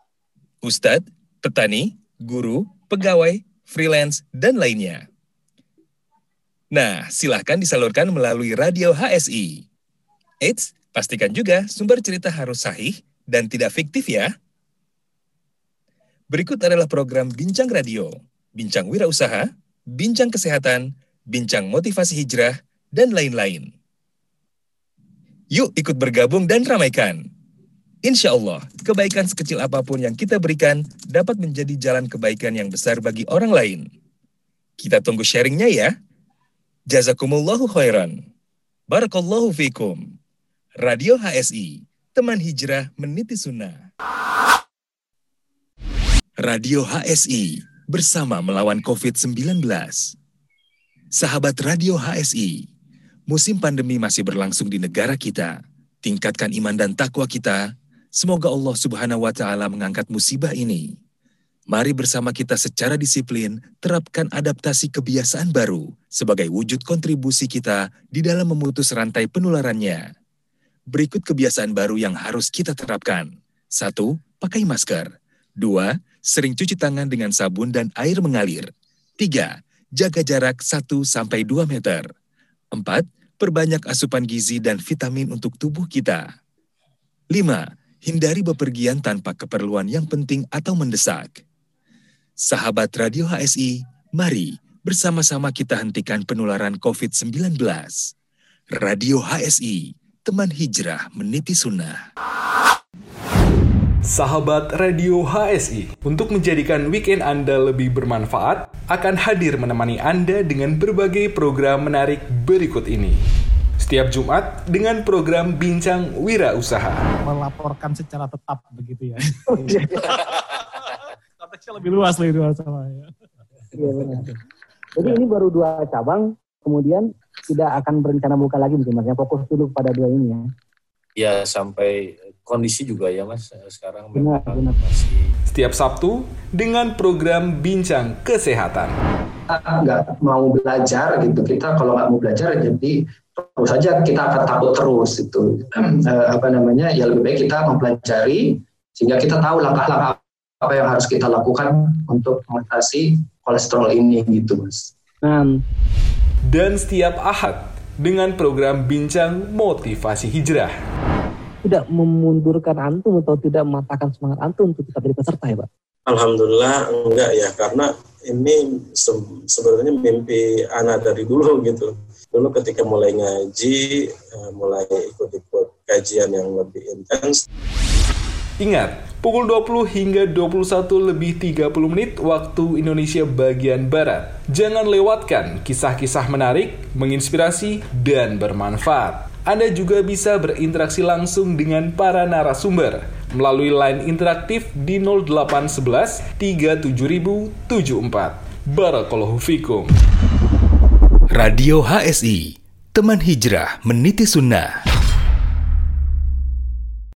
ustadz, petani, guru, pegawai, freelance, dan lainnya. Nah, silahkan disalurkan melalui radio HSI. Eits, pastikan juga sumber cerita harus sahih dan tidak fiktif ya. Berikut adalah program Bincang Radio, Bincang Wirausaha, Bincang Kesehatan, Bincang Motivasi Hijrah, dan lain-lain. Yuk ikut bergabung dan ramaikan. Insya Allah, kebaikan sekecil apa pun yang kita berikan dapat menjadi jalan kebaikan yang besar bagi orang lain. Kita tunggu sharingnya ya. Jazakumullahu khairan. Barakallahu fikum. Radio HSI, teman hijrah meniti sunnah. Radio HSI, bersama melawan COVID-19. Sahabat Radio HSI, musim pandemi masih berlangsung di negara kita. Tingkatkan iman dan takwa kita. Semoga Allah Subhanahu wa taala mengangkat musibah ini. Mari bersama kita secara disiplin terapkan adaptasi kebiasaan baru sebagai wujud kontribusi kita di dalam memutus rantai penularannya. Berikut kebiasaan baru yang harus kita terapkan. Satu, pakai masker. Dua, sering cuci tangan dengan sabun dan air mengalir. Tiga, jaga jarak 1-2 meter. Empat, perbanyak asupan gizi dan vitamin untuk tubuh kita. Lima, hindari bepergian tanpa keperluan yang penting atau mendesak. Sahabat Radio HSI, mari bersama-sama kita hentikan penularan COVID-19. Radio HSI, teman hijrah meniti sunnah. Sahabat Radio HSI, untuk menjadikan weekend Anda lebih bermanfaat, akan hadir menemani Anda dengan berbagai program menarik berikut ini. Setiap Jumat dengan program Bincang Wira Usaha. Melaporkan secara tetap begitu ya. Konteksnya lebih luas lagi dua sama ya. Iya benar. Jadi ini baru dua cabang, kemudian tidak akan berencana buka lagi mungkin mas. Ya, fokus dulu pada dua ini ya. Ya sampai kondisi juga ya mas sekarang Benar, memang benar. masih Setiap Sabtu dengan program Bincang Kesehatan. kita nggak mau belajar gitu kita kalau nggak mau belajar jadi terus saja kita akan takut terus itu Eh, apa namanya ya lebih baik kita mempelajari sehingga kita tahu langkah-langkah apa yang harus kita lakukan untuk mengatasi kolesterol ini gitu mas. Nah, Dan setiap Ahad dengan program Bincang Motivasi Hijrah. tidak memundurkan antum atau tidak mematahkan semangat antum untuk tetap jadi peserta ya pak? Alhamdulillah enggak ya karena ini se- sebenarnya mimpi anak dari dulu gitu. Dulu ketika mulai ngaji, eh, mulai ikut-ikut kajian yang lebih intens, Ingat, pukul 20 hingga 21 lebih 30 menit waktu Indonesia bagian Barat. Jangan lewatkan kisah-kisah menarik, menginspirasi, dan bermanfaat. Anda juga bisa berinteraksi langsung dengan para narasumber melalui line interaktif di 0811 37074. Barakallahu fikum. Radio HSI, teman hijrah meniti sunnah.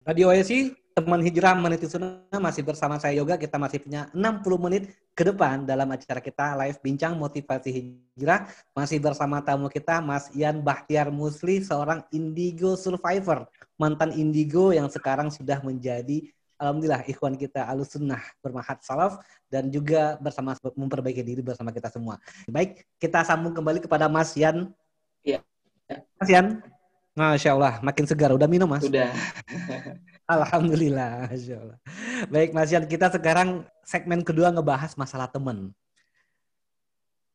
Radio HSI, teman hijrah meniti sunnah masih bersama saya Yoga. Kita masih punya 60 menit ke depan dalam acara kita live bincang motivasi hijrah. Masih bersama tamu kita Mas Ian Bahtiar Musli, seorang indigo survivor. Mantan indigo yang sekarang sudah menjadi Alhamdulillah ikhwan kita alus sunnah bermahat salaf dan juga bersama memperbaiki diri bersama kita semua. Baik, kita sambung kembali kepada Mas Ian. Iya. Mas Ian, Masya Allah, makin segar. Udah minum, Mas? Sudah. Alhamdulillah, Masya Allah. Baik Mas Yan, kita sekarang segmen kedua ngebahas masalah teman.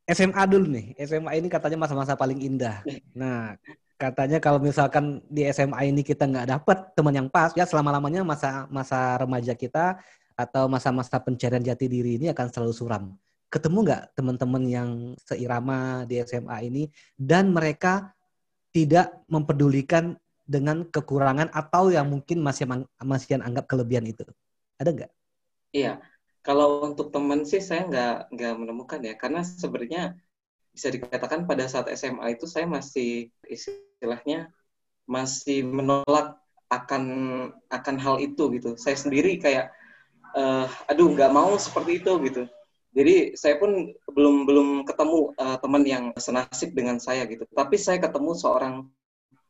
SMA dulu nih, SMA ini katanya masa-masa paling indah. Nah, katanya kalau misalkan di SMA ini kita nggak dapet teman yang pas, ya selama-lamanya masa masa remaja kita atau masa-masa pencarian jati diri ini akan selalu suram. Ketemu nggak teman-teman yang seirama di SMA ini dan mereka tidak mempedulikan dengan kekurangan atau yang mungkin masih masih anggap kelebihan itu? Ada nggak? Iya, kalau untuk teman sih saya nggak nggak menemukan ya, karena sebenarnya bisa dikatakan pada saat SMA itu saya masih istilahnya masih menolak akan akan hal itu gitu. Saya sendiri kayak uh, aduh nggak mau seperti itu gitu. Jadi saya pun belum belum ketemu uh, teman yang senasib dengan saya gitu. Tapi saya ketemu seorang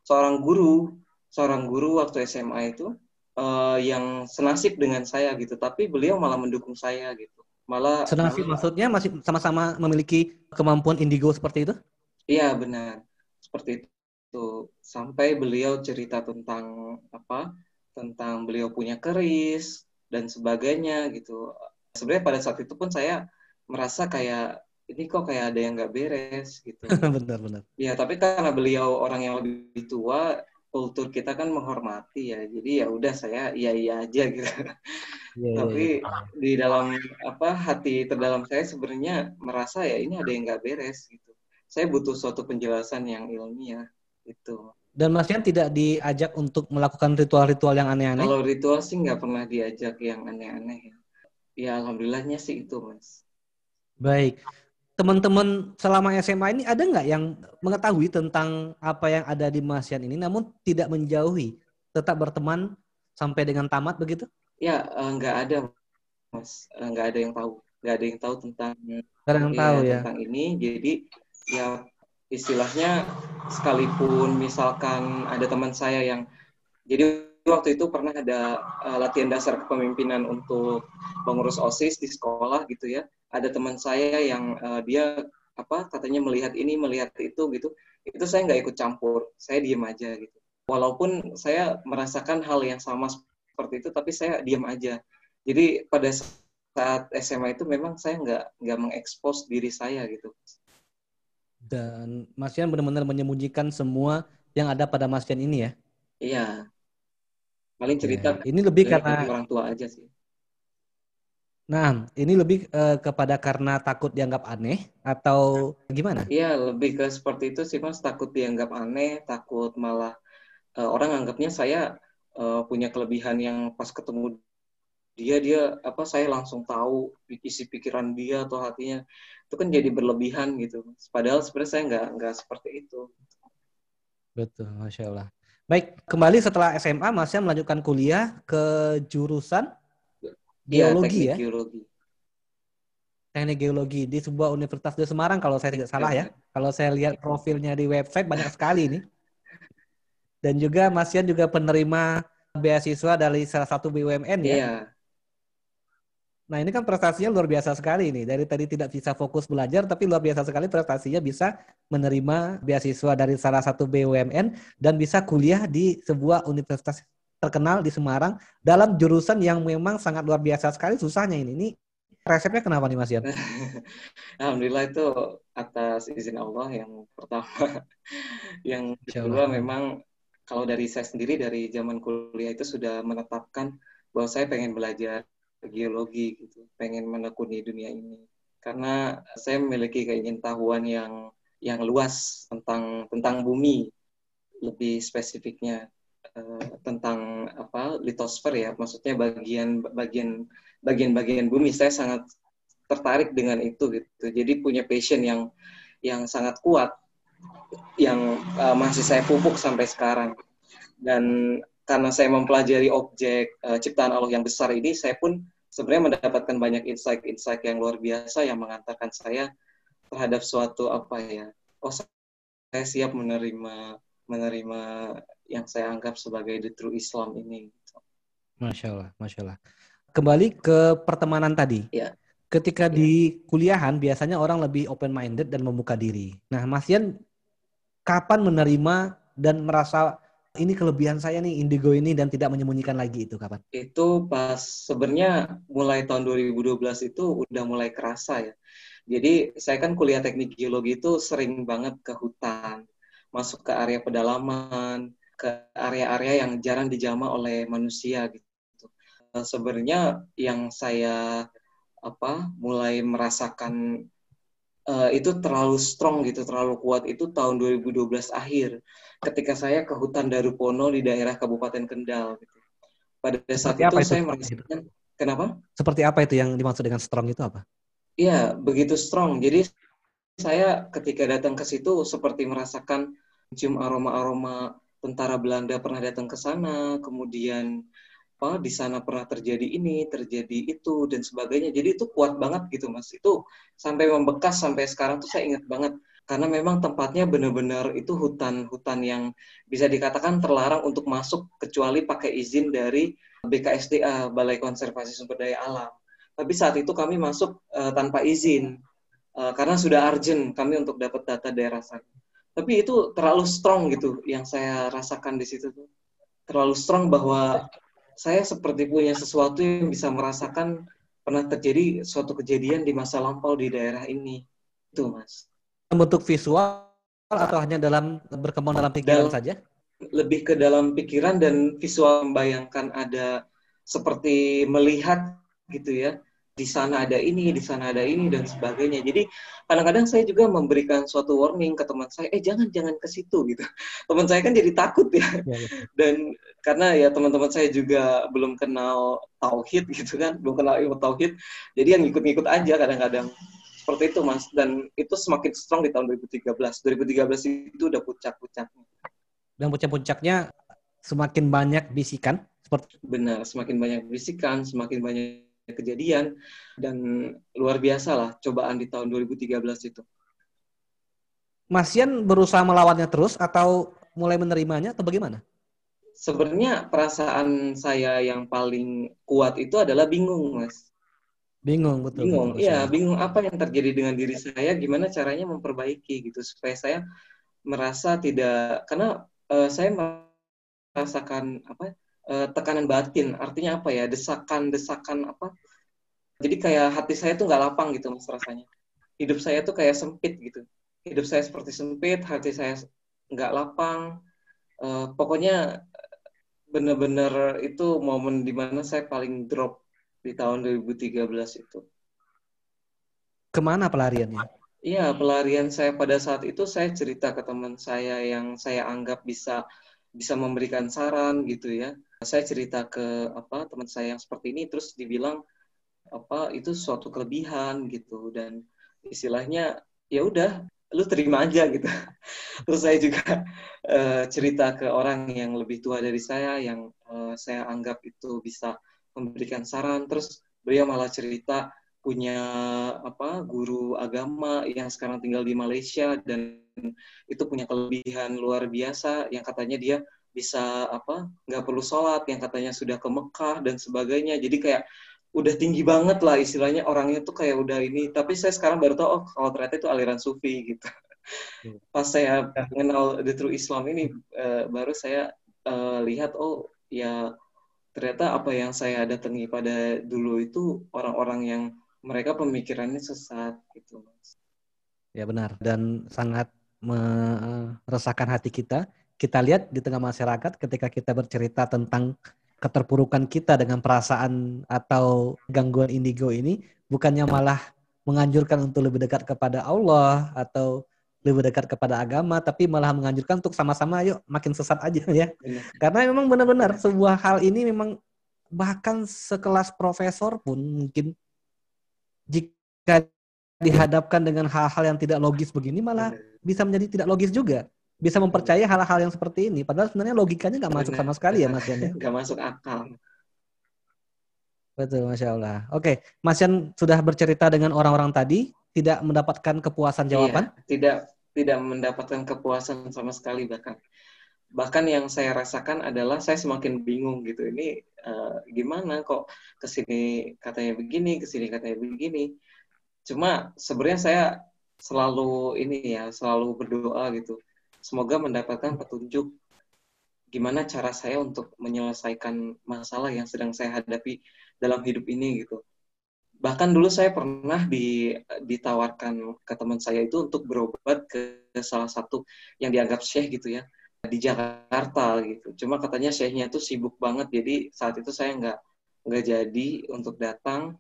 seorang guru, seorang guru waktu SMA itu uh, yang senasib dengan saya gitu. Tapi beliau malah mendukung saya gitu. Malah senasib maksudnya masih sama-sama memiliki kemampuan indigo seperti itu? Iya benar. Seperti itu. Sampai beliau cerita tentang apa tentang beliau punya keris dan sebagainya gitu. Sebenarnya pada saat itu pun saya merasa kayak ini kok kayak ada yang nggak beres gitu. Benar-benar ya tapi karena beliau orang yang lebih tua kultur kita kan menghormati ya jadi ya udah saya iya iya aja gitu yeah, iya, tapi yeah. di dalam apa hati terdalam saya sebenarnya merasa ya ini ada yang nggak beres gitu saya butuh suatu penjelasan yang ilmiah itu dan Mas Yan tidak diajak untuk melakukan ritual-ritual yang aneh-aneh? Kalau ritual sih nggak pernah diajak yang aneh-aneh. Ya alhamdulillahnya sih itu Mas. Baik teman-teman selama SMA ini ada nggak yang mengetahui tentang apa yang ada di Masian ini namun tidak menjauhi, tetap berteman sampai dengan tamat begitu? Ya, eh, nggak ada, Mas. Eh, nggak ada yang tahu. Nggak ada yang tahu tentang ada yang ya, tahu ya tentang ini. Jadi ya istilahnya sekalipun misalkan ada teman saya yang jadi waktu itu pernah ada uh, latihan dasar kepemimpinan untuk pengurus OSIS di sekolah gitu ya ada teman saya yang uh, dia apa katanya melihat ini melihat itu gitu. Itu saya nggak ikut campur saya diem aja gitu. Walaupun saya merasakan hal yang sama seperti itu tapi saya diem aja. Jadi pada saat SMA itu memang saya nggak nggak mengekspos diri saya gitu. Dan Mas Yan benar-benar menyembunyikan semua yang ada pada Mas Yan ini ya? Iya. Paling cerita ya, ini lebih karena orang tua aja sih Nah, ini lebih uh, kepada karena takut dianggap aneh atau gimana? Iya, lebih ke seperti itu sih mas. Takut dianggap aneh, takut malah uh, orang anggapnya saya uh, punya kelebihan yang pas ketemu dia dia apa saya langsung tahu isi pikiran dia atau hatinya itu kan jadi berlebihan gitu. Padahal sebenarnya saya nggak nggak seperti itu. Betul, masya Allah. Baik, kembali setelah SMA, Masnya melanjutkan kuliah ke jurusan geologi ya, ya? Geologi. Teknik geologi di sebuah universitas di Semarang kalau saya tidak salah ya. Kalau saya lihat profilnya di website banyak sekali ini. Dan juga Mas Yan juga penerima beasiswa dari salah satu BUMN ya. Iya. Nah ini kan prestasinya luar biasa sekali ini. Dari tadi tidak bisa fokus belajar, tapi luar biasa sekali prestasinya bisa menerima beasiswa dari salah satu BUMN dan bisa kuliah di sebuah universitas terkenal di Semarang dalam jurusan yang memang sangat luar biasa sekali susahnya ini. Ini resepnya kenapa nih Mas Yan? Alhamdulillah itu atas izin Allah yang pertama. yang kedua memang kalau dari saya sendiri dari zaman kuliah itu sudah menetapkan bahwa saya pengen belajar geologi gitu, pengen menekuni dunia ini. Karena saya memiliki keingintahuan yang yang luas tentang tentang bumi lebih spesifiknya Eh, tentang apa litosfer ya, maksudnya bagian bagian bagian-bagian bumi. Saya sangat tertarik dengan itu gitu. Jadi punya passion yang yang sangat kuat yang uh, masih saya pupuk sampai sekarang. Dan karena saya mempelajari objek uh, ciptaan Allah yang besar ini, saya pun sebenarnya mendapatkan banyak insight-insight yang luar biasa yang mengantarkan saya terhadap suatu apa ya, oh saya siap menerima menerima yang saya anggap sebagai the true Islam ini. Masya Allah, Masya Allah. Kembali ke pertemanan tadi. Ya. Ketika ya. di kuliahan biasanya orang lebih open minded dan membuka diri. Nah, Mas Yan kapan menerima dan merasa ini kelebihan saya nih indigo ini dan tidak menyembunyikan lagi itu kapan? Itu pas sebenarnya mulai tahun 2012 itu udah mulai kerasa ya. Jadi saya kan kuliah teknik geologi itu sering banget ke hutan, masuk ke area pedalaman, ke area-area yang jarang dijamah oleh manusia gitu. sebenarnya yang saya apa mulai merasakan uh, itu terlalu strong gitu, terlalu kuat itu tahun 2012 akhir ketika saya ke hutan Darupono di daerah Kabupaten Kendal gitu. Pada saat itu, itu saya merasakan kenapa? Seperti apa itu yang dimaksud dengan strong itu apa? Iya, begitu strong. Jadi saya ketika datang ke situ seperti merasakan cium aroma-aroma tentara Belanda pernah datang ke sana, kemudian apa di sana pernah terjadi ini, terjadi itu dan sebagainya. Jadi itu kuat banget gitu Mas. Itu sampai membekas sampai sekarang tuh saya ingat banget karena memang tempatnya benar-benar itu hutan-hutan yang bisa dikatakan terlarang untuk masuk kecuali pakai izin dari BKSDA Balai Konservasi Sumber Daya Alam. Tapi saat itu kami masuk uh, tanpa izin uh, karena sudah urgent kami untuk dapat data daerah sana. Tapi itu terlalu strong gitu yang saya rasakan di situ tuh. Terlalu strong bahwa saya seperti punya sesuatu yang bisa merasakan pernah terjadi suatu kejadian di masa lampau di daerah ini. Itu, Mas. Bentuk visual atau hanya dalam berkembang dalam pikiran dalam, saja? Lebih ke dalam pikiran dan visual membayangkan ada seperti melihat gitu ya di sana ada ini, di sana ada ini dan sebagainya. Jadi kadang-kadang saya juga memberikan suatu warning ke teman saya, eh jangan jangan ke situ gitu. Teman saya kan jadi takut ya. ya, ya. Dan karena ya teman-teman saya juga belum kenal tauhid gitu kan, belum kenal ilmu tauhid, jadi yang ngikut-ngikut aja kadang-kadang. Seperti itu Mas dan itu semakin strong di tahun 2013. 2013 itu udah puncak-puncaknya. Dan puncak-puncaknya semakin banyak bisikan seperti benar, semakin banyak bisikan, semakin banyak kejadian dan luar biasa lah cobaan di tahun 2013 itu. Mas Yan berusaha melawannya terus atau mulai menerimanya atau bagaimana? Sebenarnya perasaan saya yang paling kuat itu adalah bingung, Mas. Bingung, betul. Bingung, iya, bingung apa yang terjadi dengan diri saya, gimana caranya memperbaiki gitu supaya saya merasa tidak karena uh, saya merasakan apa uh, tekanan batin. Artinya apa ya? Desakan-desakan apa? Jadi kayak hati saya tuh nggak lapang gitu mas rasanya. Hidup saya tuh kayak sempit gitu. Hidup saya seperti sempit, hati saya nggak lapang. Uh, pokoknya bener-bener itu momen di mana saya paling drop di tahun 2013 itu. Ke mana pelariannya? Iya, pelarian saya pada saat itu saya cerita ke teman saya yang saya anggap bisa bisa memberikan saran gitu ya saya cerita ke apa teman saya yang seperti ini terus dibilang apa itu suatu kelebihan gitu. Dan istilahnya ya udah lu terima aja gitu. Terus saya juga uh, cerita ke orang yang lebih tua dari saya yang uh, saya anggap itu bisa memberikan saran. Terus beliau malah cerita punya apa guru agama yang sekarang tinggal di Malaysia dan itu punya kelebihan luar biasa yang katanya dia bisa apa nggak perlu sholat yang katanya sudah ke Mekah dan sebagainya. Jadi kayak udah tinggi banget lah istilahnya. Orangnya tuh kayak udah ini. Tapi saya sekarang baru tahu oh kalau ternyata itu aliran sufi gitu. Hmm. pas saya mengenal the true Islam ini uh, baru saya uh, lihat oh ya ternyata apa yang saya datangi pada dulu itu orang-orang yang mereka pemikirannya sesat gitu mas. Ya benar. Dan sangat meresahkan hati kita kita lihat di tengah masyarakat ketika kita bercerita tentang keterpurukan kita dengan perasaan atau gangguan indigo ini bukannya malah menganjurkan untuk lebih dekat kepada Allah atau lebih dekat kepada agama tapi malah menganjurkan untuk sama-sama yuk makin sesat aja ya. Karena memang benar-benar sebuah hal ini memang bahkan sekelas profesor pun mungkin jika dihadapkan dengan hal-hal yang tidak logis begini malah bisa menjadi tidak logis juga bisa mempercayai hal-hal yang seperti ini. Padahal sebenarnya logikanya nggak masuk sama sekali ya Mas Yan. Ya? Nggak masuk akal. Betul, Masya Allah. Oke, Mas Yan sudah bercerita dengan orang-orang tadi, tidak mendapatkan kepuasan jawaban? Iya, tidak tidak mendapatkan kepuasan sama sekali bahkan. Bahkan yang saya rasakan adalah saya semakin bingung gitu. Ini uh, gimana kok ke sini katanya begini, ke sini katanya begini. Cuma sebenarnya saya selalu ini ya, selalu berdoa gitu semoga mendapatkan petunjuk gimana cara saya untuk menyelesaikan masalah yang sedang saya hadapi dalam hidup ini gitu. Bahkan dulu saya pernah di, ditawarkan ke teman saya itu untuk berobat ke salah satu yang dianggap syekh gitu ya di Jakarta gitu. Cuma katanya syekhnya itu sibuk banget jadi saat itu saya nggak nggak jadi untuk datang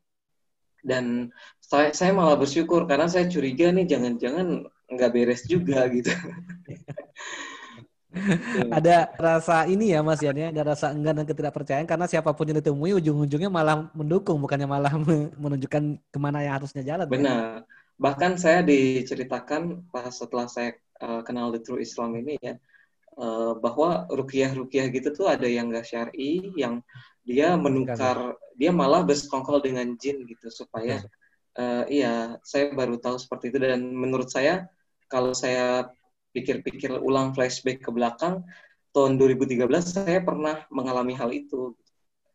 dan saya, saya malah bersyukur karena saya curiga nih jangan-jangan nggak beres juga gitu. ada rasa ini ya Mas Yan ya, ada rasa enggan dan ketidakpercayaan karena siapa pun yang ditemui ujung-ujungnya malah mendukung bukannya malah menunjukkan ke mana yang harusnya jalan. Benar. Bahkan saya diceritakan pas setelah saya uh, kenal the true Islam ini ya uh, bahwa rukiah-rukiah gitu tuh ada yang gak syar'i, yang dia menukar, dia malah bersekongkol dengan jin gitu supaya uh, iya saya baru tahu seperti itu dan menurut saya kalau saya pikir-pikir ulang flashback ke belakang tahun 2013 saya pernah mengalami hal itu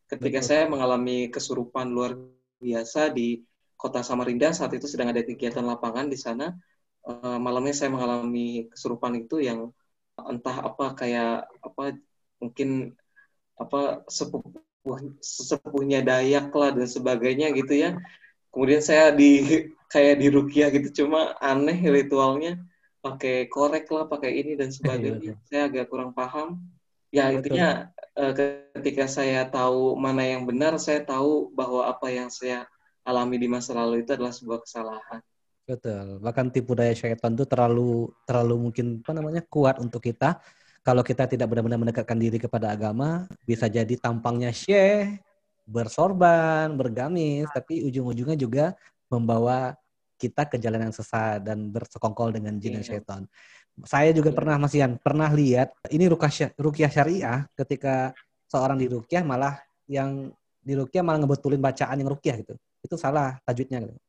ketika Betul. saya mengalami kesurupan luar biasa di kota Samarinda saat itu sedang ada kegiatan lapangan di sana uh, malamnya saya mengalami kesurupan itu yang entah apa kayak apa mungkin apa sepupu sepupunya Dayak lah dan sebagainya gitu ya kemudian saya di kayak di Rukiah gitu cuma aneh ritualnya pakai korek lah, pakai ini dan sebagainya. Iya, saya agak kurang paham. Ya Betul. intinya uh, ketika saya tahu mana yang benar, saya tahu bahwa apa yang saya alami di masa lalu itu adalah sebuah kesalahan. Betul. Bahkan tipu daya syaitan itu terlalu terlalu mungkin apa namanya kuat untuk kita. Kalau kita tidak benar-benar mendekatkan diri kepada agama, bisa jadi tampangnya syekh, bersorban, bergamis, tapi ujung-ujungnya juga membawa kita ke jalan yang sesat dan bersekongkol dengan jin dan iya. syaitan. Saya juga yeah. pernah Mas Ian, pernah lihat ini rukyah syariah ketika seorang di rukyah malah yang di rukyah malah ngebetulin bacaan yang rukyah gitu. Itu salah tajwidnya gitu.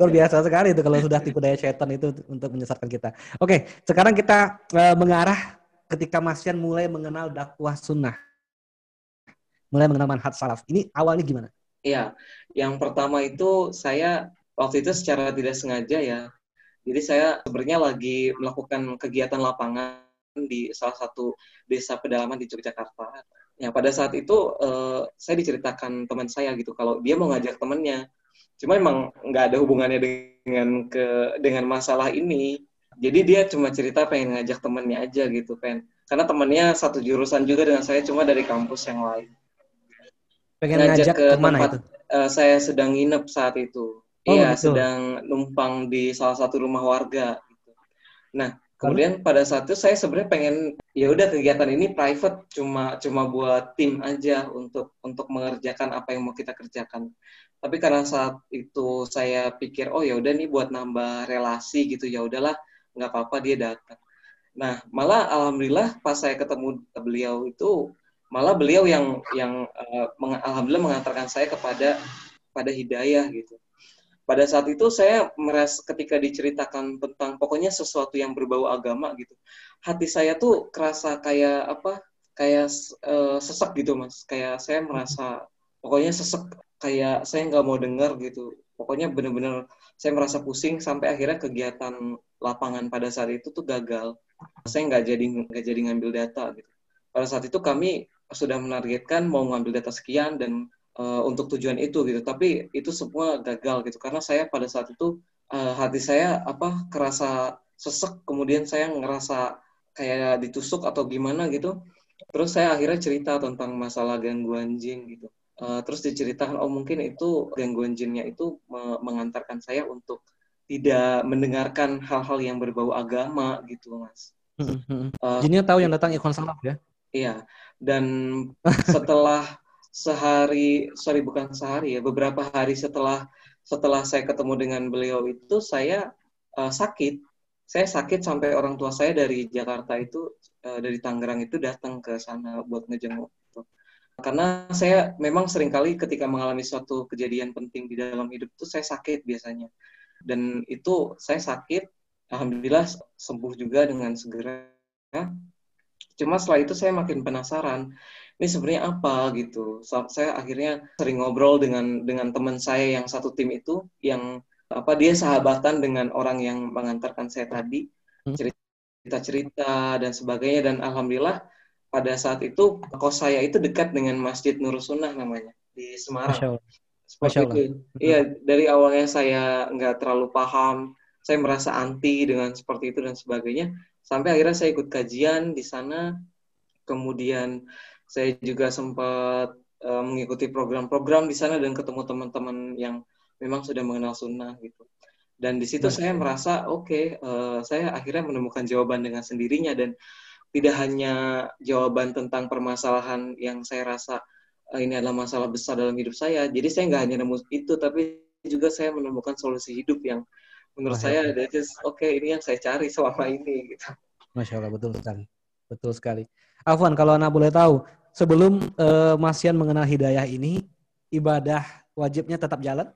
Luar biasa sekali itu kalau sudah tipu daya syaitan itu untuk menyesatkan kita. Oke, sekarang kita uh, mengarah ketika Mas Ian mulai mengenal dakwah sunnah. Mulai mengenal manhaj salaf. Ini awalnya gimana? Iya, yang pertama itu saya waktu itu secara tidak sengaja ya. Jadi saya sebenarnya lagi melakukan kegiatan lapangan di salah satu desa pedalaman di Yogyakarta. Ya pada saat itu uh, saya diceritakan teman saya gitu kalau dia mau ngajak temennya. Cuma emang nggak ada hubungannya dengan ke dengan masalah ini. Jadi dia cuma cerita pengen ngajak temennya aja gitu, pengen. Karena temennya satu jurusan juga dengan saya, cuma dari kampus yang lain. Pengen ngajak, ngajak ke tempat itu? Uh, saya sedang nginep saat itu. Oh, iya, betul. sedang numpang di salah satu rumah warga. Gitu. Nah, kemudian pada saat itu saya sebenarnya pengen ya udah kegiatan ini private, cuma cuma buat tim aja untuk untuk mengerjakan apa yang mau kita kerjakan. Tapi karena saat itu saya pikir, oh ya udah nih buat nambah relasi gitu, ya udahlah, nggak apa-apa dia datang. Nah, malah alhamdulillah pas saya ketemu beliau itu, malah beliau yang yang uh, meng, alhamdulillah mengantarkan saya kepada pada hidayah gitu pada saat itu saya merasa ketika diceritakan tentang pokoknya sesuatu yang berbau agama gitu hati saya tuh kerasa kayak apa kayak uh, sesek gitu mas. Kayak saya merasa pokoknya sesek kayak saya nggak mau dengar gitu. Pokoknya bener-bener saya merasa pusing sampai akhirnya kegiatan lapangan pada saat itu tuh gagal. Saya nggak jadi nggak jadi ngambil data gitu. Pada saat itu kami sudah menargetkan mau ngambil data sekian dan uh, untuk tujuan itu gitu. Tapi itu semua gagal gitu. Karena saya pada saat itu uh, hati saya apa kerasa sesek. Kemudian saya ngerasa kayak ditusuk atau gimana gitu. Terus saya akhirnya cerita tentang masalah gangguan jin gitu. Uh, terus diceritakan oh mungkin itu gangguan jinnya itu me mengantarkan saya untuk tidak mendengarkan hal-hal yang berbau agama gitu mas. Uh, jinnya tahu yang datang Ikhwan Salaf ya? Iya. Dan setelah sehari sorry bukan sehari ya beberapa hari setelah setelah saya ketemu dengan beliau itu saya uh, sakit. Saya sakit sampai orang tua saya dari Jakarta itu uh, dari Tangerang itu datang ke sana buat ngejenguk gitu. karena saya memang sering kali ketika mengalami suatu kejadian penting di dalam hidup itu saya sakit biasanya. Dan itu saya sakit alhamdulillah sembuh juga dengan segera. Cuma setelah itu saya makin penasaran ini sebenarnya apa gitu. Saya akhirnya sering ngobrol dengan dengan teman saya yang satu tim itu yang apa dia sahabatan dengan orang yang mengantarkan saya tadi hmm. cerita-cerita dan sebagainya dan alhamdulillah pada saat itu kos saya itu dekat dengan Masjid Nur Sunnah namanya di Semarang. Masya Allah. Seperti Masya Allah. itu. Iya, dari awalnya saya nggak terlalu paham, saya merasa anti dengan seperti itu dan sebagainya. Sampai akhirnya saya ikut kajian di sana, kemudian saya juga sempat uh, mengikuti program-program di sana dan ketemu teman-teman yang memang sudah mengenal sunnah gitu. Dan di situ saya merasa oke, okay, uh, saya akhirnya menemukan jawaban dengan sendirinya dan tidak hanya jawaban tentang permasalahan yang saya rasa uh, ini adalah masalah besar dalam hidup saya. Jadi saya nggak hanya nemu itu, tapi juga saya menemukan solusi hidup yang menurut Wah, saya ya. oke okay, ini yang saya cari selama ini gitu. Masya Allah betul sekali, betul sekali. Afwan kalau anak boleh tahu sebelum uh, Masian mengenal hidayah ini ibadah wajibnya tetap jalan?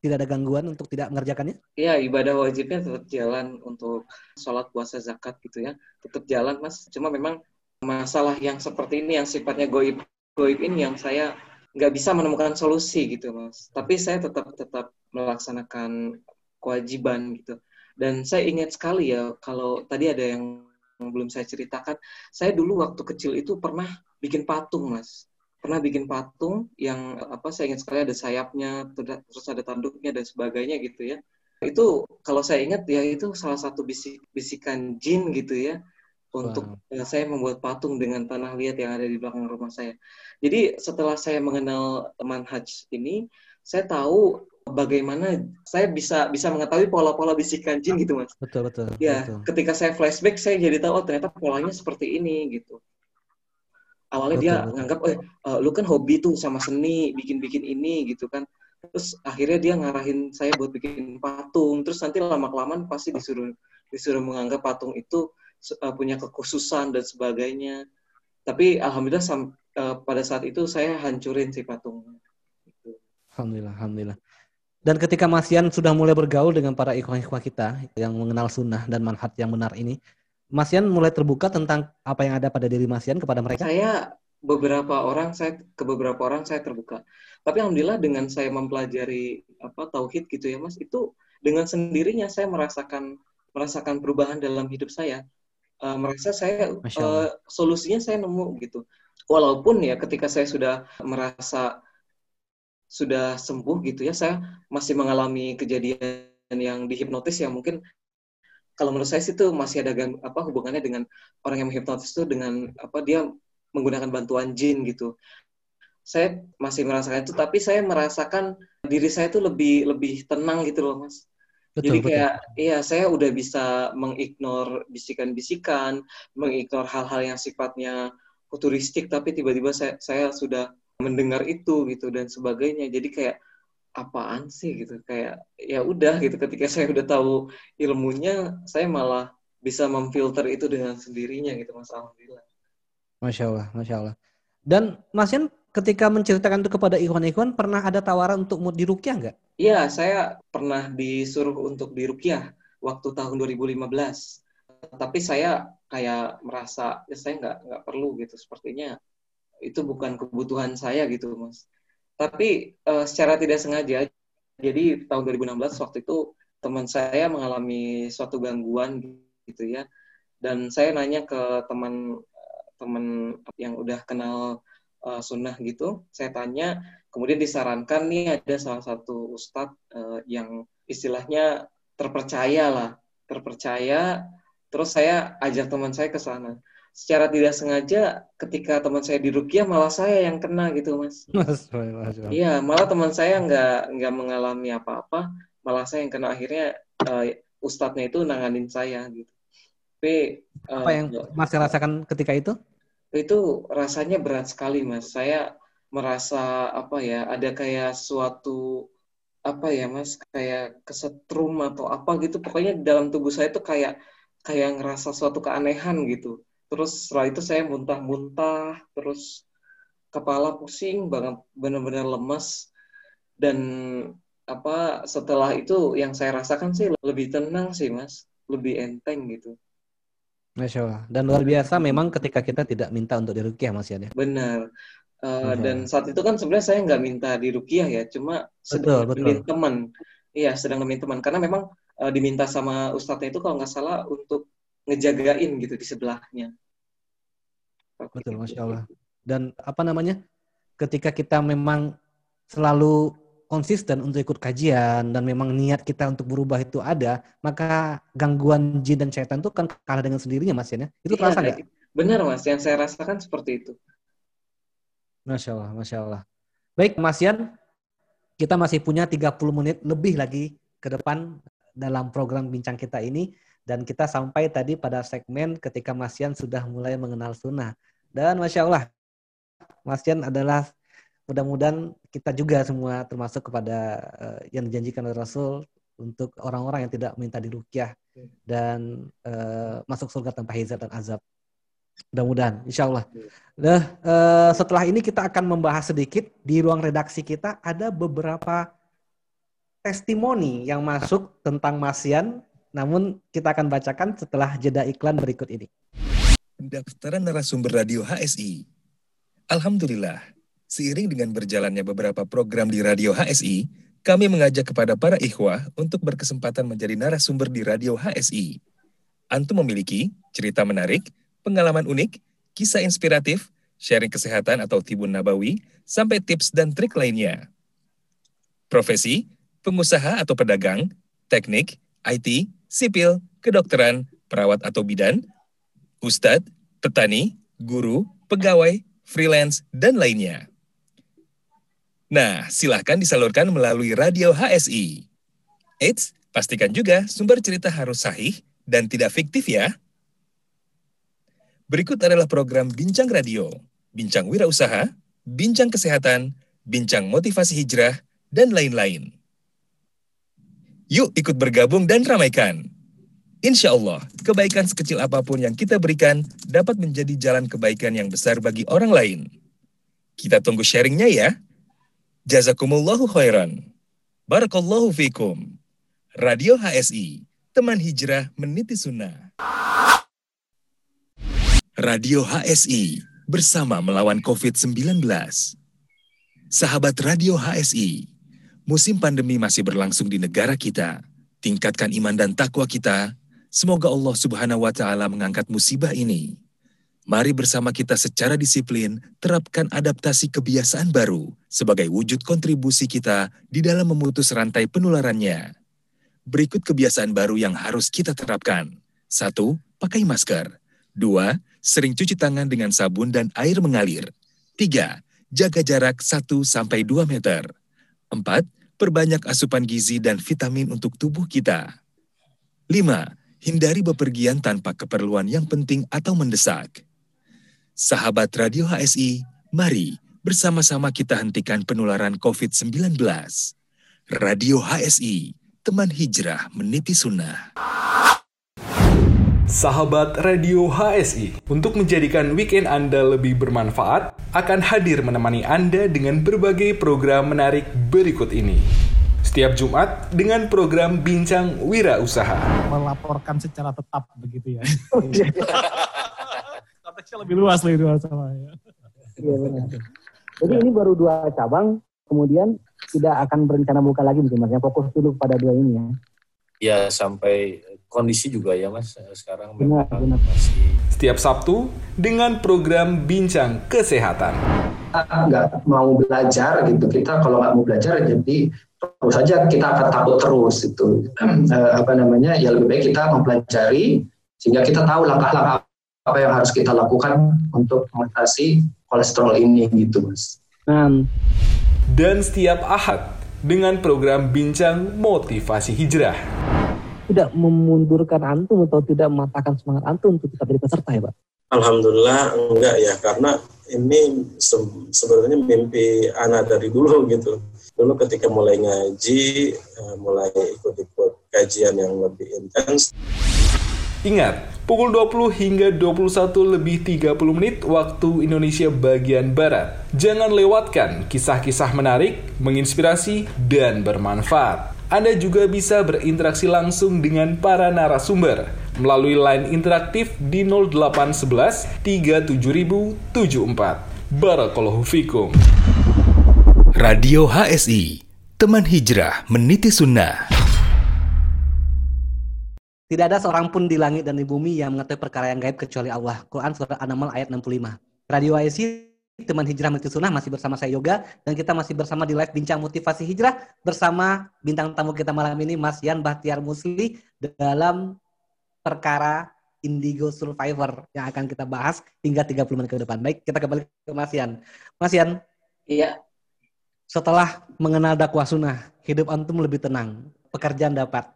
tidak ada gangguan untuk tidak mengerjakannya? Iya, ibadah wajibnya tetap jalan untuk sholat, puasa, zakat gitu ya. Tetap jalan, Mas. Cuma memang masalah yang seperti ini, yang sifatnya goib, goib ini yang saya nggak bisa menemukan solusi gitu, Mas. Tapi saya tetap tetap melaksanakan kewajiban gitu. Dan saya ingat sekali ya, kalau tadi ada yang belum saya ceritakan, saya dulu waktu kecil itu pernah bikin patung, Mas. Pernah bikin patung yang apa saya ingat sekali ada sayapnya terus ada tanduknya dan sebagainya gitu ya. Itu kalau saya ingat ya itu salah satu bisik bisikan jin gitu ya. Untuk wow. saya membuat patung dengan tanah liat yang ada di belakang rumah saya. Jadi setelah saya mengenal manhaj ini saya tahu bagaimana saya bisa bisa mengetahui pola-pola bisikan jin gitu mas. Betul betul ya betul. ketika saya flashback saya jadi tahu oh ternyata polanya seperti ini gitu awalnya betul, dia nganggap oh uh, lu kan hobi tuh sama seni bikin-bikin ini gitu kan. Terus akhirnya dia ngarahin saya buat bikin patung. Terus nanti lama kelamaan pasti disuruh disuruh menganggap patung itu uh, punya kekhususan dan sebagainya. Tapi alhamdulillah sam, uh, pada saat itu saya hancurin si patung gitu. alhamdulillah alhamdulillah. Dan ketika Masian sudah mulai bergaul dengan para ikhwan-ikhwan kita yang mengenal sunnah dan manhaj yang benar ini, Masian mulai terbuka tentang apa yang ada pada diri Masian kepada mereka? Saya beberapa orang saya ke beberapa orang saya terbuka. Tapi alhamdulillah dengan saya mempelajari apa tauhid gitu ya Mas, itu dengan sendirinya saya merasakan merasakan perubahan dalam hidup saya. Uh, merasa saya uh, solusinya saya nemu gitu. Walaupun ya ketika saya sudah merasa sudah sembuh gitu ya, saya masih mengalami kejadian yang dihipnotis yang mungkin kalau menurut saya sih itu masih ada gang, apa hubungannya dengan orang yang menghipnotis itu dengan apa dia menggunakan bantuan jin gitu. Saya masih merasakan itu, tapi saya merasakan diri saya itu lebih lebih tenang gitu loh, mas. Betul, Jadi kayak betul. iya saya udah bisa mengignore bisikan-bisikan, mengignore hal-hal yang sifatnya futuristik, tapi tiba-tiba saya saya sudah mendengar itu gitu dan sebagainya. Jadi kayak apaan sih gitu kayak ya udah gitu ketika saya udah tahu ilmunya saya malah bisa memfilter itu dengan sendirinya gitu mas. Alhamdulillah. Masya allah masya allah. Dan mas Yan ketika menceritakan itu kepada ikhwan-ikhwan pernah ada tawaran untuk mau dirukyah nggak? Iya saya pernah disuruh untuk dirukyah waktu tahun 2015 tapi saya kayak merasa ya saya nggak nggak perlu gitu. Sepertinya itu bukan kebutuhan saya gitu mas tapi uh, secara tidak sengaja, jadi tahun 2016 waktu itu teman saya mengalami suatu gangguan gitu ya, dan saya nanya ke teman teman yang udah kenal uh, sunnah gitu, saya tanya, kemudian disarankan nih ada salah satu ustadz uh, yang istilahnya terpercaya lah, terpercaya, terus saya ajak teman saya ke sana secara tidak sengaja ketika teman saya di Rukiah malah saya yang kena gitu mas. Iya malah teman saya nggak nggak mengalami apa-apa malah saya yang kena akhirnya uh, ustadznya itu nanganin saya gitu. Tapi uh, apa yang mas rasakan ketika itu? Itu rasanya berat sekali mas. Saya merasa apa ya ada kayak suatu apa ya mas kayak kesetrum atau apa gitu pokoknya dalam tubuh saya tuh kayak kayak ngerasa suatu keanehan gitu terus setelah itu saya muntah-muntah terus kepala pusing banget benar-benar lemas dan apa setelah itu yang saya rasakan sih lebih tenang sih mas lebih enteng gitu Masya Allah. Dan luar biasa memang ketika kita tidak minta untuk dirukiah Mas ya. Benar. Uh, dan saat itu kan sebenarnya saya nggak minta dirukiah ya, cuma sedang nemenin teman. Iya, sedang nemenin teman. Karena memang uh, diminta sama ustadznya itu kalau nggak salah untuk ngejagain gitu di sebelahnya. Betul, masya Allah. Dan apa namanya? Ketika kita memang selalu konsisten untuk ikut kajian dan memang niat kita untuk berubah itu ada, maka gangguan jin dan setan itu kan kalah dengan sendirinya, Mas ya. Itu iya, terasa nggak? Benar, Mas. Yang saya rasakan seperti itu. Masya Allah, Masya Allah. Baik, Mas Yan, kita masih punya 30 menit lebih lagi ke depan dalam program bincang kita ini. Dan kita sampai tadi pada segmen ketika Mas Yan sudah mulai mengenal sunnah. Dan Masya Allah, Mas Yan adalah mudah-mudahan kita juga semua termasuk kepada uh, yang dijanjikan oleh Rasul untuk orang-orang yang tidak minta dirukyah dan uh, masuk surga tanpa hizab dan azab. Mudah-mudahan, insya Allah. Nah, uh, setelah ini kita akan membahas sedikit di ruang redaksi kita ada beberapa testimoni yang masuk tentang Masian, namun kita akan bacakan setelah jeda iklan berikut ini. Pendaftaran narasumber radio HSI. Alhamdulillah, seiring dengan berjalannya beberapa program di radio HSI, kami mengajak kepada para ikhwah untuk berkesempatan menjadi narasumber di Radio HSI. Antum memiliki cerita menarik, pengalaman unik, kisah inspiratif, sharing kesehatan atau tibun nabawi, sampai tips dan trik lainnya. Profesi, pengusaha atau pedagang, teknik, IT, sipil, kedokteran, perawat atau bidan, ustadz, petani, guru, pegawai, freelance, dan lainnya. Nah, silahkan disalurkan melalui radio HSI. Eits, pastikan juga sumber cerita harus sahih dan tidak fiktif ya. Berikut adalah program Bincang Radio, Bincang Wirausaha, Bincang Kesehatan, Bincang Motivasi Hijrah, dan lain-lain. Yuk ikut bergabung dan ramaikan. Insya Allah, kebaikan sekecil apa pun yang kita berikan dapat menjadi jalan kebaikan yang besar bagi orang lain. Kita tunggu sharingnya ya. Jazakumullahu khairan. Barakallahu fikum. Radio HSI, teman hijrah meniti sunnah. Radio HSI, bersama melawan COVID-19. Sahabat Radio HSI, musim pandemi masih berlangsung di negara kita. Tingkatkan iman dan takwa kita. Semoga Allah Subhanahu wa taala mengangkat musibah ini Mari bersama kita secara disiplin terapkan adaptasi kebiasaan baru sebagai wujud kontribusi kita di dalam memutus rantai penularannya. Berikut kebiasaan baru yang harus kita terapkan. Satu, pakai masker. Dua, sering cuci tangan dengan sabun dan air mengalir. Tiga, jaga jarak 1-2 meter. Empat, perbanyak asupan gizi dan vitamin untuk tubuh kita. Lima, hindari bepergian tanpa keperluan yang penting atau mendesak. Sahabat Radio HSI, mari bersama-sama kita hentikan penularan COVID-19. Radio HSI, teman hijrah meniti sunnah. Sahabat Radio HSI, untuk menjadikan weekend Anda lebih bermanfaat, akan hadir menemani Anda dengan berbagai program menarik berikut ini. Setiap Jumat dengan program Bincang Wira Usaha. Melaporkan secara tetap begitu ya. konteksnya lebih luas lagi dua sama ya. Iya benar. Jadi ini baru dua cabang, kemudian tidak akan berencana buka lagi mungkin mas. Ya fokus dulu pada dua ini ya. Ya sampai kondisi juga ya mas sekarang benar, benar. masih. Setiap Sabtu dengan program Bincang Kesehatan. Nggak mau belajar gitu kita kalau nggak mau belajar jadi terus saja kita akan takut terus itu apa namanya ya lebih baik kita mempelajari sehingga kita tahu langkah-langkah apa yang harus kita lakukan untuk mengatasi kolesterol ini gitu mas. Hmm. Dan setiap ahad dengan program bincang motivasi hijrah. Tidak memundurkan antum atau tidak mematahkan semangat antum untuk tetap jadi peserta ya Pak? Alhamdulillah enggak ya karena ini se sebenarnya mimpi anak dari dulu gitu. Dulu ketika mulai ngaji, eh, mulai ikut-ikut kajian yang lebih intens. Ingat, pukul 20 hingga 21 lebih 30 menit waktu Indonesia bagian Barat. Jangan lewatkan kisah-kisah menarik, menginspirasi, dan bermanfaat. Anda juga bisa berinteraksi langsung dengan para narasumber melalui line interaktif di 0811 37074. Barakallahu fikum. Radio HSI, teman hijrah meniti sunnah. Tidak ada seorang pun di langit dan di bumi yang mengetahui perkara yang gaib kecuali Allah. Quran Surah An-Naml ayat 65. Radio IC teman hijrah meniti sunnah masih bersama saya Yoga dan kita masih bersama di live bincang motivasi hijrah bersama bintang tamu kita malam ini Mas Yan Bahtiar Musli dalam perkara Indigo Survivor yang akan kita bahas hingga 30 menit ke depan. Baik, kita kembali ke Mas Yan. Mas Yan, Iya, setelah mengenal dakwah sunnah, hidup antum lebih tenang, pekerjaan dapat.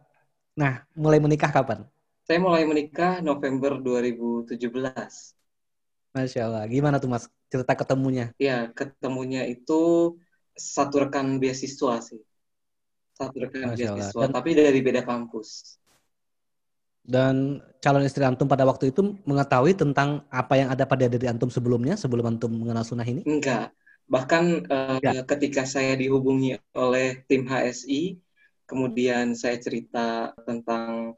Nah, mulai menikah kapan? saya mulai menikah November 2017. Masya Allah. Gimana tuh Mas cerita ketemunya? Ya, ketemunya itu satu rekan beasiswa sih. Satu rekan Masya beasiswa, Dan- tapi dari beda kampus. Dan calon istri antum pada waktu itu mengetahui tentang apa yang ada pada diri antum sebelumnya, sebelum antum mengenal sunnah ini? Enggak. Bahkan Enggak. ketika saya dihubungi oleh tim HSI, kemudian saya cerita tentang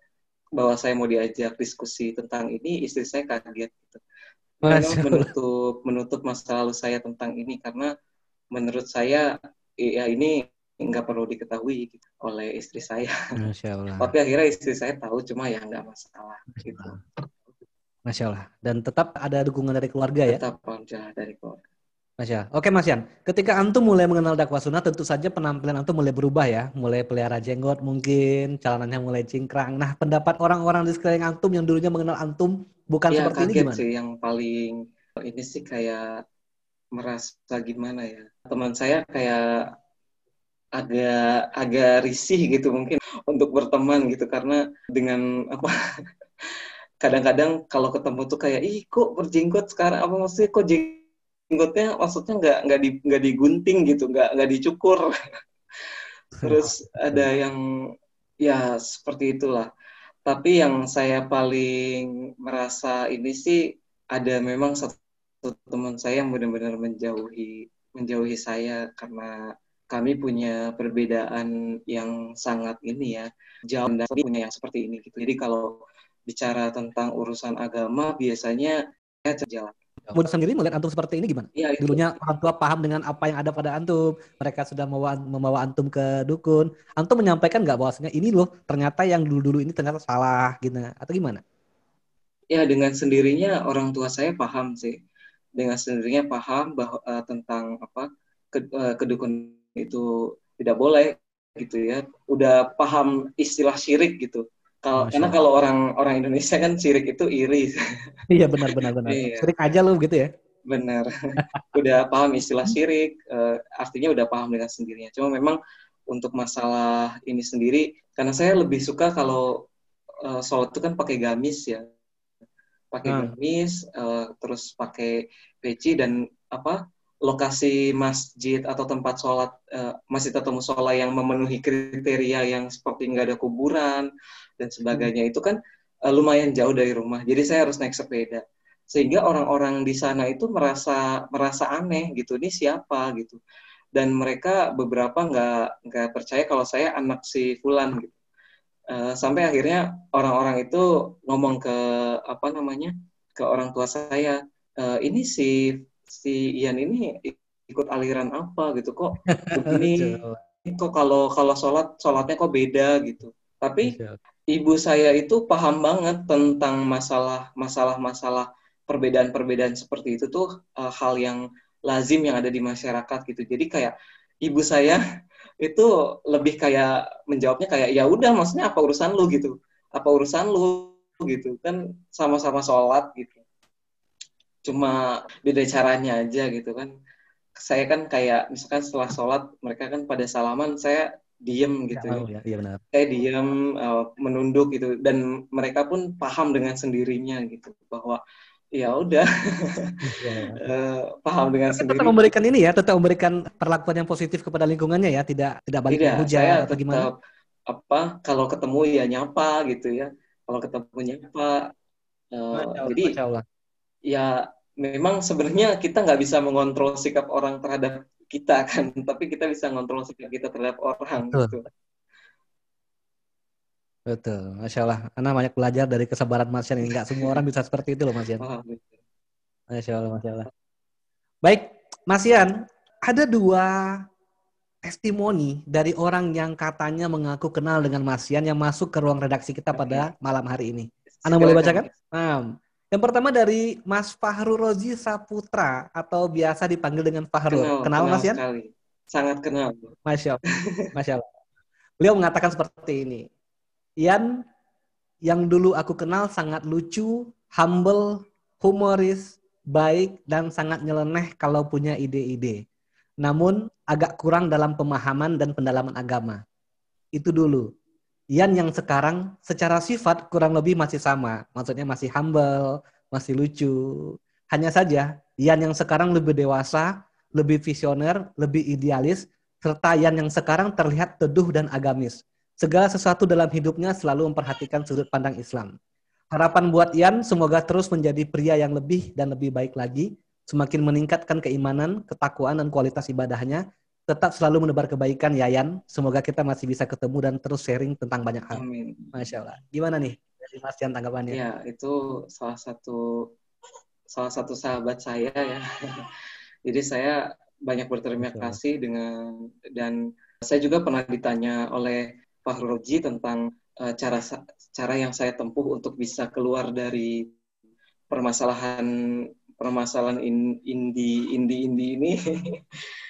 bahwa saya mau diajak diskusi tentang ini, istri saya kaget gitu. Masya menutup menutup masa lalu saya tentang ini karena menurut saya ya ini nggak perlu diketahui gitu, oleh istri saya. Masya Allah. Tapi akhirnya istri saya tahu, cuma ya nggak masalah gitu. Masya Allah. Dan tetap ada dukungan dari keluarga ya? Tetap kerja dari keluarga. Masya Allah. Oke Mas Yan, ketika antum mulai mengenal dakwah sunnah, tentu saja penampilan antum mulai berubah ya. Mulai pelihara jenggot mungkin, celananya mulai cingkrang. Nah pendapat orang-orang di sekeliling antum yang dulunya mengenal antum bukan ya seperti ini kaget gimana? sih yang paling ini sih kayak merasa gimana ya? Teman saya kayak agak agak risih gitu mungkin untuk berteman gitu karena dengan apa kadang-kadang kalau ketemu tuh kayak ih kok berjenggot sekarang? Apa maksudnya kok jenggotnya maksudnya nggak nggak di nggak digunting gitu nggak nggak dicukur? Terus ada yang ya seperti itulah tapi yang saya paling merasa ini sih ada memang satu teman saya yang benar-benar menjauhi menjauhi saya karena kami punya perbedaan yang sangat ini ya jauh dan punya yang seperti ini gitu. Jadi kalau bicara tentang urusan agama biasanya saya terjalan. Mudah sendiri melihat antum seperti ini gimana? Ya, itu. Dulunya orang tua paham dengan apa yang ada pada antum, mereka sudah membawa, membawa antum ke dukun. Antum menyampaikan nggak bahwasanya ini loh ternyata yang dulu-dulu ini ternyata salah gitu atau gimana? Ya dengan sendirinya orang tua saya paham sih. Dengan sendirinya paham bahwa eh, tentang apa ke- eh, kedukun itu tidak boleh gitu ya. Udah paham istilah syirik gitu. Kalau karena kalau orang orang Indonesia kan syirik itu iri. Iya benar benar benar. Iya. Sering aja lo gitu ya. Benar. udah paham istilah syirik, eh, artinya udah paham dengan sendirinya. Cuma memang untuk masalah ini sendiri, karena saya lebih suka kalau eh, sholat itu kan pakai gamis ya, pakai Hmm. gamis, eh, terus pakai peci dan apa lokasi masjid atau tempat sholat eh, masjid atau musola yang memenuhi kriteria yang seperti nggak ada kuburan dan sebagainya itu kan eh, lumayan jauh dari rumah. Jadi saya harus naik sepeda. Sehingga orang-orang di sana itu merasa merasa aneh gitu ini siapa? gitu. Dan mereka beberapa nggak nggak percaya kalau saya anak si Fulan gitu. Eh, sampai akhirnya orang-orang itu ngomong ke apa namanya ke orang tua saya "Eh, ini si si Ian ini ikut aliran apa gitu kok begini? Kok kalau kalau sholat sholatnya kok beda gitu. Tapi ibu saya itu paham banget tentang masalah masalah masalah perbedaan-perbedaan seperti itu tuh uh, hal yang lazim yang ada di masyarakat gitu. Jadi kayak ibu saya itu lebih kayak menjawabnya kayak ya udah maksudnya apa urusan lu? gitu. Apa urusan lu? gitu. Kan sama-sama sholat gitu. Cuma beda caranya aja gitu kan. Saya kan kayak misalkan setelah sholat mereka kan pada salaman saya diem gitu Oh, ya, iya benar. saya diam uh, menunduk gitu dan mereka pun paham dengan sendirinya gitu bahwa ya udah eh, paham dengan Tapi sendiri tetap memberikan ini ya, tetap memberikan perlakuan yang positif kepada lingkungannya ya, tidak tidak balik tidak hujat saya atau gimana? tetap apa kalau ketemu ya nyapa gitu ya kalau ketemu nyapa Eh, Masya Allah, jadi Masya Allah. ya memang sebenarnya kita nggak bisa mengontrol sikap orang terhadap kita kan tapi kita bisa mengontrol sikap kita terhadap orang Betul. gitu Betul, Masya Allah. Karena banyak belajar dari kesabaran Mas Yan. Nggak semua orang bisa seperti itu loh Mas Yan. Masya Allah, Masya Allah. Baik, Mas Yan, ada dua testimoni dari orang yang katanya mengaku kenal dengan Mas Yan yang masuk ke ruang redaksi kita pada malam hari ini. Anda boleh bacakan? Nah, yang pertama dari Mas Fahru Rozi Saputra atau biasa dipanggil dengan Fahrul. Kenal, Mas Yan? sekali. sangat kenal Masya Allah. Masya Allah. Beliau mengatakan seperti ini. Ian, yang dulu aku kenal sangat lucu, humble, humoris, baik, dan sangat nyeleneh kalau punya ide-ide. Namun agak kurang dalam pemahaman dan pendalaman agama. Itu dulu. Ian yang sekarang secara sifat kurang lebih masih sama. Maksudnya masih humble, masih lucu. Hanya saja Ian yang sekarang lebih dewasa, lebih visioner, lebih idealis, serta Ian yang sekarang terlihat teduh dan agamis. Segala sesuatu dalam hidupnya selalu memperhatikan sudut pandang Islam. Harapan buat Ian semoga terus menjadi pria yang lebih dan lebih baik lagi, semakin meningkatkan keimanan, ketakwaan dan kualitas ibadahnya, tetap selalu menebar kebaikan Yayan. Semoga kita masih bisa ketemu dan terus sharing tentang banyak hal. Amin. Masya Allah. Gimana nih dari Mas Ian tanggapannya? Ya, itu salah satu salah satu sahabat saya ya. Jadi saya banyak berterima kasih dengan dan saya juga pernah ditanya oleh Fahroji tentang uh, cara cara yang saya tempuh untuk bisa keluar dari permasalahan permasalahan in, indi indi indi ini.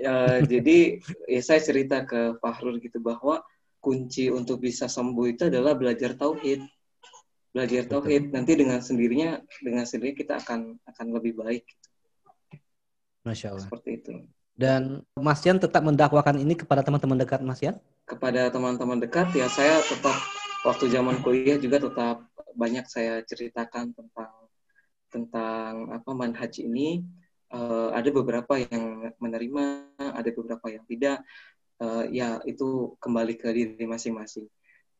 uh, jadi ya saya cerita ke Fahrul gitu bahwa kunci untuk bisa sembuh itu adalah belajar tauhid. Belajar tauhid nanti dengan sendirinya dengan sendirinya kita akan akan lebih baik. Masya Allah. Seperti itu. Dan Mas Yan tetap mendakwakan ini kepada teman-teman dekat Mas Yan? kepada teman-teman dekat ya saya tetap waktu zaman kuliah juga tetap banyak saya ceritakan tentang tentang apa manhaj ini uh, ada beberapa yang menerima ada beberapa yang tidak. Uh, ya itu kembali ke diri masing-masing.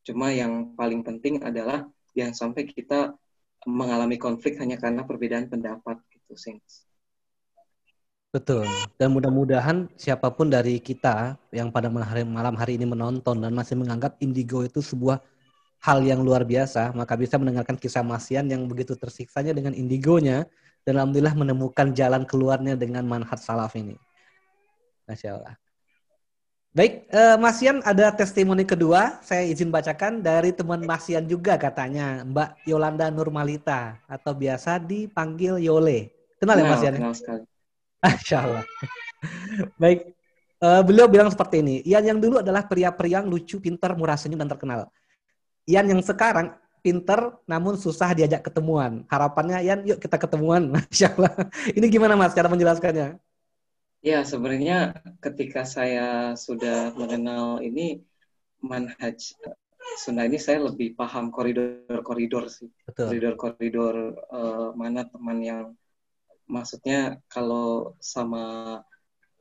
Cuma yang paling penting adalah yang sampai kita mengalami konflik hanya karena perbedaan pendapat gitu Betul. Dan mudah-mudahan siapa pun dari kita yang pada malam hari ini menonton dan masih menganggap indigo itu sebuah hal yang luar biasa, maka bisa mendengarkan kisah Masian yang begitu tersiksanya dengan indigonya dan alhamdulillah menemukan jalan keluarnya dengan manhat salaf ini. Masya Allah. Baik, eh, Masian ada testimoni kedua, saya izin bacakan dari teman Masian juga katanya, Mbak Yolanda Nurmalita atau biasa dipanggil Yole. Kenal ya Masian? Kenal sekali. Masya Allah. Baik, uh, beliau bilang seperti ini. Ian yang dulu adalah pria-pria yang lucu, pintar, murah senyum, dan terkenal. Ian yang sekarang pintar, namun susah diajak ketemuan. Harapannya Ian, yuk kita ketemuan. Masya Allah. Ini gimana Mas cara menjelaskannya? Ya, sebenarnya ketika saya sudah mengenal ini manhaj Sunda ini saya lebih paham koridor-koridor sih. Koridor-koridor uh, mana teman yang maksudnya kalau sama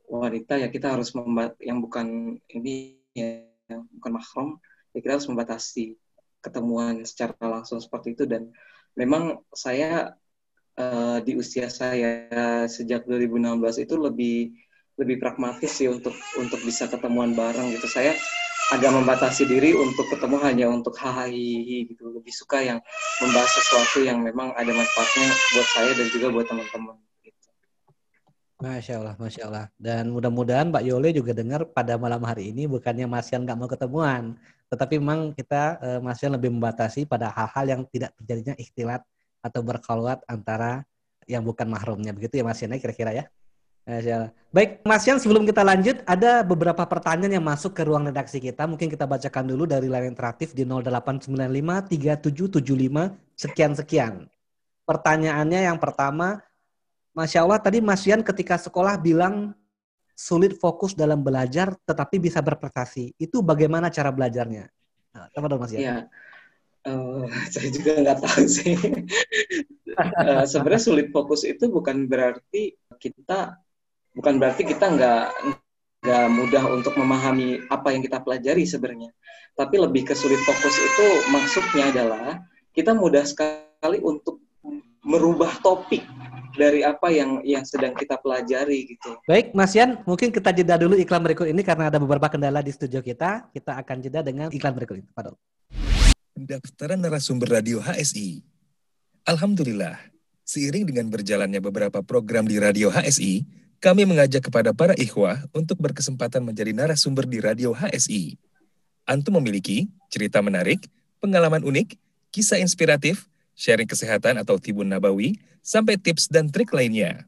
wanita ya kita harus membat yang bukan ini ya bukan mahram ya kita harus membatasi ketemuan secara langsung seperti itu dan memang saya uh, di usia saya sejak 2016 itu lebih lebih pragmatis sih untuk untuk bisa ketemuan bareng gitu saya agak membatasi diri untuk ketemu hanya untuk hahaha gitu lebih suka yang membahas sesuatu yang memang ada manfaatnya buat saya dan juga buat teman-teman gitu. Masya Allah, Masya Allah. Dan mudah-mudahan Mbak Yole juga dengar pada malam hari ini bukannya Mas Yan nggak mau ketemuan, tetapi memang kita uh, Mas Yan lebih membatasi pada hal-hal yang tidak terjadinya ikhtilat atau berkalwat antara yang bukan mahramnya. Begitu ya Mas Yan ya, kira-kira ya? Baik, Mas Yan, sebelum kita lanjut, ada beberapa pertanyaan yang masuk ke ruang redaksi kita. Mungkin kita bacakan dulu dari layar interaktif di 0895 3775 sekian-sekian. Pertanyaannya yang pertama, Masya Allah tadi Mas Yan ketika sekolah bilang sulit fokus dalam belajar tetapi bisa berprestasi. Itu bagaimana cara belajarnya? Nah, dong Mas Yan. Ya, uh, saya juga nggak tahu sih. uh, Sebenarnya sulit fokus itu bukan berarti kita bukan berarti kita nggak nggak mudah untuk memahami apa yang kita pelajari sebenarnya. Tapi lebih ke sulit fokus itu maksudnya adalah kita mudah sekali untuk merubah topik dari apa yang yang sedang kita pelajari gitu. Baik, Mas Yan, mungkin kita jeda dulu iklan berikut ini karena ada beberapa kendala di studio kita. Kita akan jeda dengan iklan berikut ini. Padahal. Pendaftaran narasumber radio HSI. Alhamdulillah, seiring dengan berjalannya beberapa program di radio HSI, kami mengajak kepada para ikhwah untuk berkesempatan menjadi narasumber di Radio HSI. Antum memiliki cerita menarik, pengalaman unik, kisah inspiratif, sharing kesehatan atau tibun nabawi, sampai tips dan trik lainnya.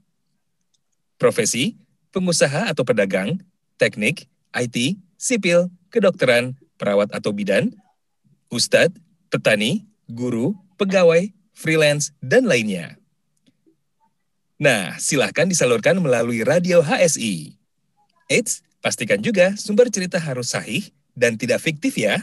Profesi, pengusaha atau pedagang, teknik, IT, sipil, kedokteran, perawat atau bidan, ustadz, petani, guru, pegawai, freelance, dan lainnya. Nah, silahkan disalurkan melalui radio HSI. Eits, pastikan juga sumber cerita harus sahih dan tidak fiktif ya.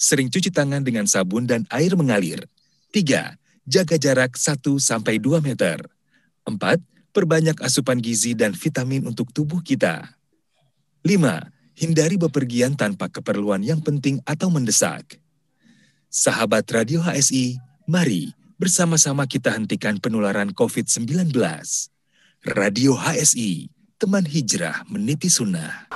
sering cuci tangan dengan sabun dan air mengalir. Tiga, jaga jarak 1-2 meter. Empat, perbanyak asupan gizi dan vitamin untuk tubuh kita. Lima, hindari bepergian tanpa keperluan yang penting atau mendesak. Sahabat Radio HSI, mari bersama-sama kita hentikan penularan COVID-19. Radio HSI, teman hijrah meniti sunnah.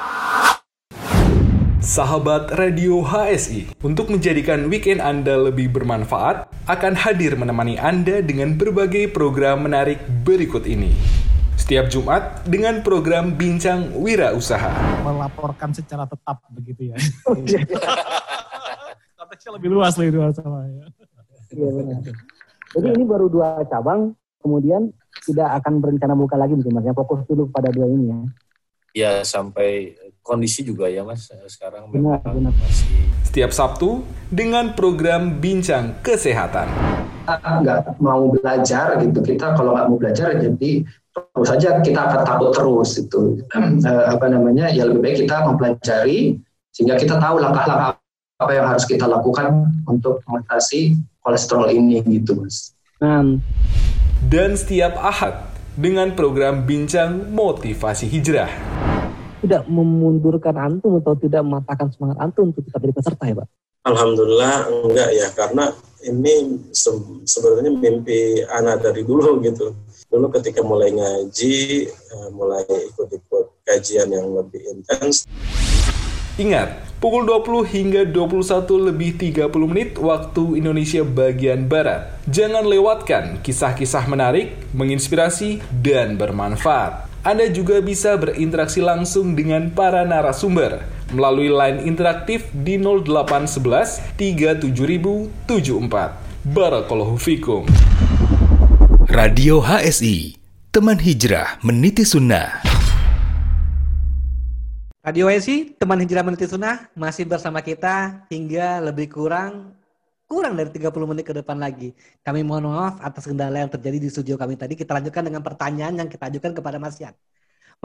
Sahabat Radio HSI, untuk menjadikan weekend Anda lebih bermanfaat, akan hadir menemani Anda dengan berbagai program menarik berikut ini. Setiap Jumat dengan program Bincang Wira Usaha. Melaporkan secara tetap begitu ya. Konteksnya lebih luas lebih luas sama ya. Iya benar. Jadi ini baru dua cabang, kemudian tidak akan berencana buka lagi mungkin mas. Ya, fokus dulu pada dua ini ya. Ya sampai kondisi juga ya mas sekarang Benar, benar. masih Setiap Sabtu dengan program Bincang Kesehatan. kita nggak mau belajar gitu kita kalau nggak mau belajar jadi terus saja kita akan takut terus itu Eh, apa namanya ya lebih baik kita mempelajari sehingga kita tahu langkah-langkah apa yang harus kita lakukan untuk mengatasi kolesterol ini gitu mas. Nah, Dan setiap Ahad dengan program Bincang Motivasi Hijrah. Tidak memundurkan antum atau tidak mematahkan semangat antum untuk tetap jadi peserta ya Pak? Alhamdulillah enggak ya karena ini se- sebenarnya mimpi anak dari dulu gitu. Dulu ketika mulai ngaji, eh, mulai ikut-ikut kajian yang lebih intens, Ingat, pukul 20 hingga 21 lebih 30 menit waktu Indonesia bagian Barat. Jangan lewatkan kisah-kisah menarik, menginspirasi, dan bermanfaat. Anda juga bisa berinteraksi langsung dengan para narasumber melalui line interaktif di 0811 37074. Barakallahu fikum. Radio HSI, teman hijrah meniti sunnah. Radio HSI, teman hijrah meniti sunnah, masih bersama kita hingga lebih kurang kurang dari 30 menit ke depan lagi. Kami mohon maaf atas kendala yang terjadi di studio kami tadi. Kita lanjutkan dengan pertanyaan yang kita ajukan kepada Mas Yan.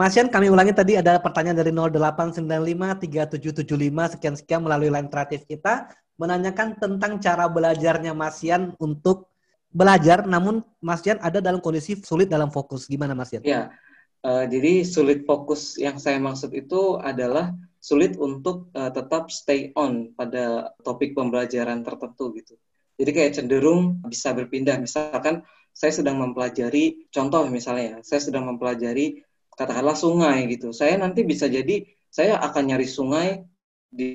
Mas Yan, kami ulangi tadi ada pertanyaan dari 0895 3775 sekian-sekian melalui line kreatif kita menanyakan tentang cara belajarnya Mas Yan untuk belajar namun Mas Yan ada dalam kondisi sulit dalam fokus. Gimana Mas Yan? Ya, eh, jadi sulit fokus yang saya maksud itu adalah sulit untuk eh, tetap stay on pada topik pembelajaran tertentu gitu. Jadi kayak cenderung bisa berpindah. Misalkan saya sedang mempelajari, contoh misalnya, saya sedang mempelajari katakanlah sungai gitu. Saya nanti bisa jadi saya akan nyari sungai di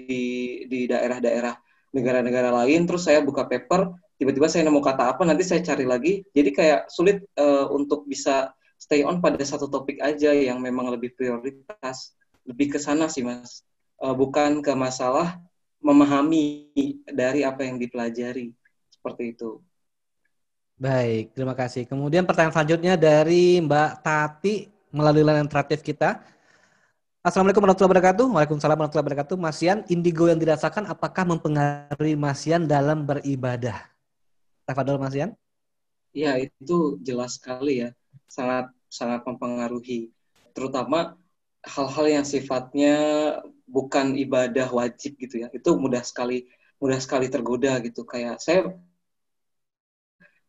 di daerah-daerah negara-negara lain, terus saya buka paper, tiba-tiba saya nemu kata apa, nanti saya cari lagi. Jadi kayak sulit eh, untuk bisa stay on pada satu topik aja yang memang lebih prioritas. Lebih ke sana sih, Mas. Eh, bukan ke masalah memahami dari apa yang dipelajari. Seperti itu. Baik, terima kasih. Kemudian pertanyaan selanjutnya dari Mbak Tati melalui line interaktif kita. Assalamualaikum warahmatullahi wabarakatuh. Waalaikumsalam warahmatullahi wabarakatuh. Mas Yan, indigo yang dirasakan apakah mempengaruhi Mas Yan dalam beribadah? Tafadol Mas Yan. Ya, itu jelas sekali ya. Sangat sangat mempengaruhi. Terutama hal-hal yang sifatnya bukan ibadah wajib gitu ya. Itu mudah sekali mudah sekali tergoda gitu. Kayak saya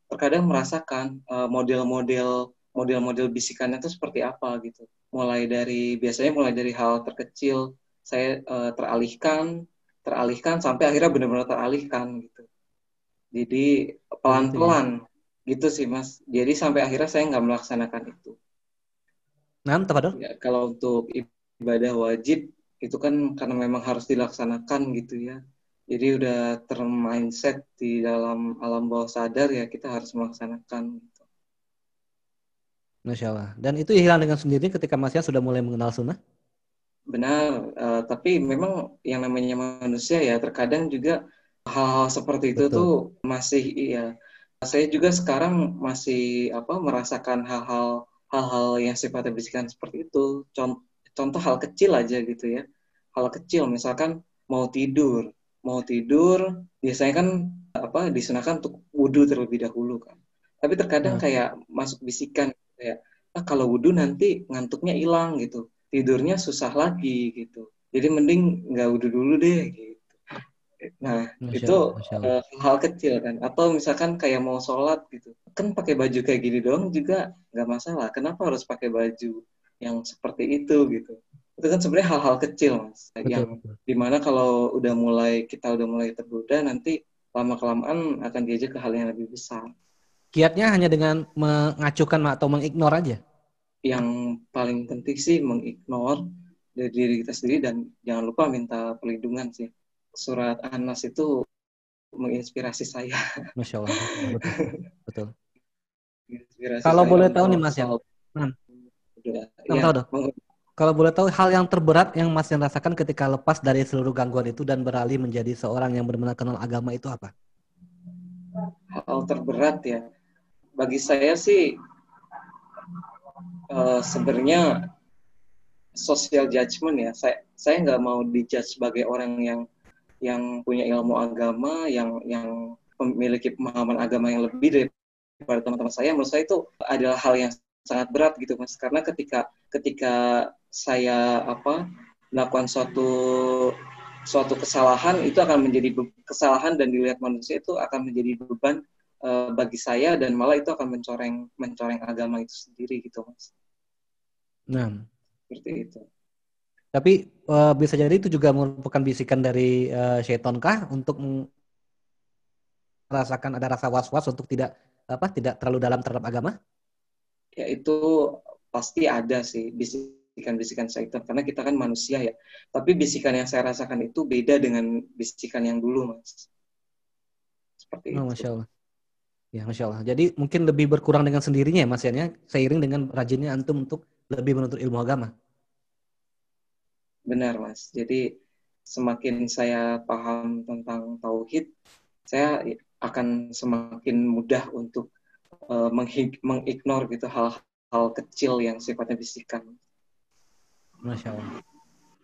terkadang merasakan uh, model-model model-model bisikannya itu seperti apa gitu. Mulai dari biasanya mulai dari hal terkecil saya uh, teralihkan, teralihkan sampai akhirnya benar-benar teralihkan gitu. Jadi pelan-pelan gitu sih mas. Jadi sampai akhirnya saya nggak melaksanakan itu. Nah, tepat ya, kalau untuk ibadah wajib itu kan karena memang harus dilaksanakan gitu ya. Jadi udah termindset di dalam alam bawah sadar ya kita harus melaksanakan. Gitu. Masya Allah. Dan itu hilang dengan sendiri ketika Mas sudah mulai mengenal sunnah? Benar, uh, tapi memang yang namanya manusia ya terkadang juga hal-hal seperti itu Betul. tuh masih iya. Saya juga sekarang masih apa merasakan hal-hal hal-hal yang sifatnya bisikan seperti itu. Contoh, contoh hal kecil aja gitu ya. Hal kecil misalkan mau tidur, mau tidur biasanya kan apa disunahkan untuk wudhu terlebih dahulu kan. Tapi terkadang nah. kayak masuk bisikan kayak ah kalau wudhu nanti ngantuknya hilang gitu, tidurnya susah lagi gitu. Jadi mending nggak wudhu dulu deh gitu. Nah, Masya itu uh, hal kecil kan. Atau misalkan kayak mau sholat gitu. Kan pakai baju kayak gini doang juga nggak masalah. Kenapa harus pakai baju yang seperti itu gitu? Itu kan sebenarnya hal-hal kecil, Mas. Betul, yang betul. di mana kalau udah mulai, kita udah mulai tergoda, nanti lama-kelamaan akan diajak ke hal yang lebih besar. Kiatnya hanya dengan mengacukan atau mengignore aja? Yang paling penting sih mengignore dari diri kita sendiri dan jangan lupa minta perlindungan sih surat Anas itu menginspirasi saya. Masya Allah. Betul. betul. Kalau boleh tahu nih Mas ya. Nah, ya, tahu dong. Kalau boleh tahu hal yang terberat yang Mas yang rasakan ketika lepas dari seluruh gangguan itu dan beralih menjadi seorang yang benar-benar kenal agama itu apa? Hal terberat ya. Bagi saya sih uh, sebenarnya social judgment ya. Saya saya nggak mau dijudge sebagai orang yang yang punya ilmu agama, yang yang memiliki pemahaman agama yang lebih daripada teman-teman saya, menurut saya itu adalah hal yang sangat berat gitu mas. Karena ketika ketika saya apa melakukan suatu suatu kesalahan itu akan menjadi kesalahan dan dilihat manusia itu akan menjadi beban uh, bagi saya dan malah itu akan mencoreng mencoreng agama itu sendiri gitu mas. Nah, seperti itu. Tapi uh, bisa jadi itu juga merupakan bisikan dari uh, syaitan kah untuk merasakan ada rasa was-was untuk tidak apa tidak terlalu dalam terhadap agama? Ya itu pasti ada sih bisikan-bisikan syaitan karena kita kan manusia ya. Tapi bisikan yang saya rasakan itu beda dengan bisikan yang dulu, Mas. Seperti oh, itu. Masya Allah. Ya, Masya Allah. Jadi mungkin lebih berkurang dengan sendirinya ya, Mas ya, seiring dengan rajinnya antum untuk lebih menuntut ilmu agama. Benar, Mas. Jadi semakin saya paham tentang tauhid, saya akan semakin mudah untuk uh, mengignore gitu hal-hal kecil yang sifatnya bisikan. Masya Allah.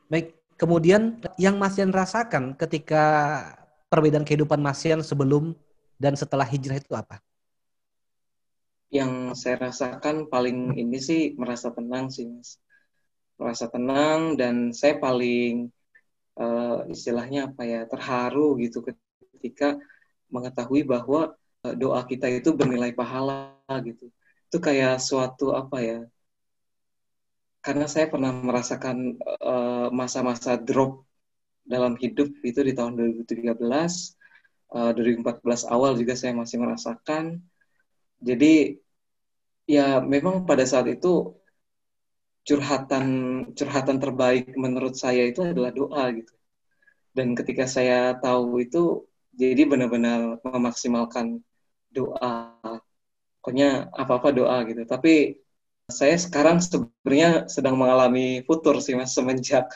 Baik, kemudian yang Mas Yan rasakan ketika perbedaan kehidupan Mas Yan sebelum dan setelah hijrah itu apa? Yang saya rasakan paling ini sih merasa tenang sih, Mas merasa tenang dan saya paling uh, istilahnya apa ya terharu gitu ketika mengetahui bahwa uh, doa kita itu bernilai pahala gitu. Itu kayak suatu apa ya karena saya pernah merasakan eh, masa-masa uh, drop dalam hidup itu di tahun 2013 uh, 2014 awal juga saya masih merasakan. Jadi ya memang pada saat itu curhatan curhatan terbaik menurut saya itu adalah doa gitu. Dan ketika saya tahu itu, jadi benar-benar memaksimalkan doa. Pokoknya apa-apa doa gitu. Tapi saya sekarang sebenarnya sedang mengalami futur sih mas semenjak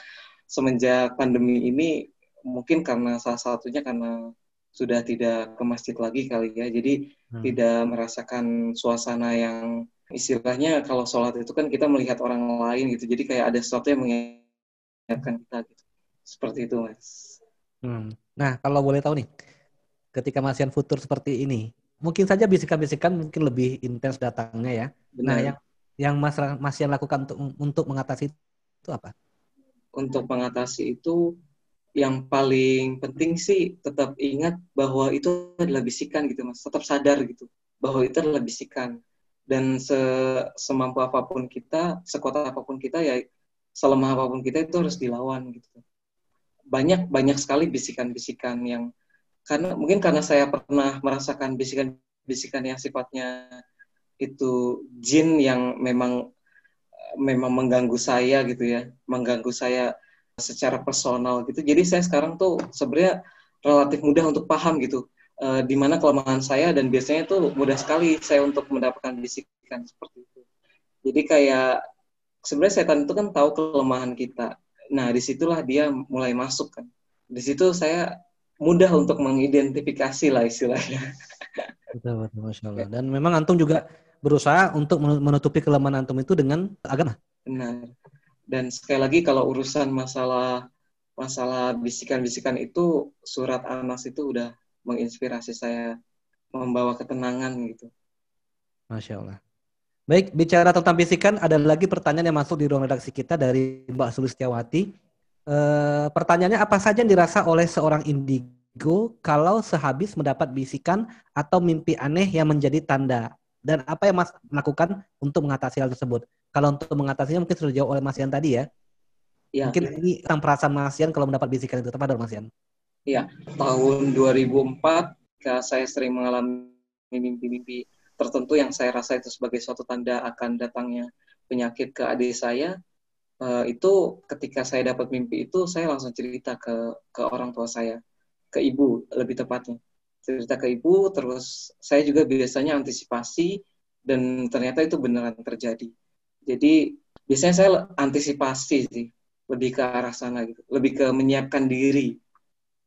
semenjak pandemi ini mungkin karena salah satunya karena sudah tidak ke masjid lagi kali ya jadi hmm. tidak merasakan suasana yang istilahnya kalau sholat itu kan kita melihat orang lain gitu. Jadi kayak ada sesuatu yang mengingatkan kita gitu. Seperti itu mas. Hmm. nah kalau boleh tahu nih ketika masian futur seperti ini mungkin saja bisikan-bisikan mungkin lebih intens datangnya ya. Nah, Benar. nah yang yang mas masian lakukan untuk untuk mengatasi itu apa? Untuk mengatasi itu yang paling penting sih tetap ingat bahwa itu adalah bisikan gitu mas. Tetap sadar gitu bahwa itu adalah bisikan dan se semampu apa pun kita sekuat apa pun kita ya selemah apa pun kita itu harus dilawan gitu banyak banyak sekali bisikan-bisikan yang karena mungkin karena saya pernah merasakan bisikan-bisikan yang sifatnya itu jin yang memang memang mengganggu saya gitu ya mengganggu saya secara personal gitu. Jadi saya sekarang tuh sebenarnya relatif mudah untuk paham gitu uh, di mana kelemahan saya dan biasanya tuh mudah sekali saya untuk mendapatkan bisikan seperti itu. Jadi kayak sebenarnya setan itu kan tahu kelemahan kita. Nah di situlah dia mulai masuk kan. Di situ saya mudah untuk mengidentifikasi lah istilahnya. Betul, betul, Masya Allah. Dan memang Antum juga berusaha untuk menutupi kelemahan Antum itu dengan agama. Benar. Dan sekali lagi kalau urusan masalah masalah bisikan-bisikan itu surat Anas itu udah menginspirasi saya membawa ketenangan gitu. Masya Allah. Baik, bicara tentang bisikan, ada lagi pertanyaan yang masuk di ruang redaksi kita dari Mbak Sulistiawati. E, pertanyaannya apa saja yang dirasa oleh seorang indigo kalau sehabis mendapat bisikan atau mimpi aneh yang menjadi tanda? Dan apa yang Mas lakukan untuk mengatasi hal tersebut? Kalau untuk mengatasinya mungkin sudah jawab oleh Mas Yan tadi ya. Ya. Mungkin ini tentang perasaan Mas Yan kalau mendapat bisikan itu tepat Mas Yan? Iya, tahun 2004 ketika saya sering mengalami mimpi-mimpi tertentu yang saya rasa itu sebagai suatu tanda akan datangnya penyakit ke adik saya, uh, itu ketika saya dapat mimpi itu saya langsung cerita ke ke orang tua saya, ke ibu lebih tepatnya. Cerita ke ibu, terus saya juga biasanya antisipasi dan ternyata itu beneran terjadi. Jadi biasanya saya antisipasi sih, lebih ke arah sana gitu, lebih ke menyiapkan diri,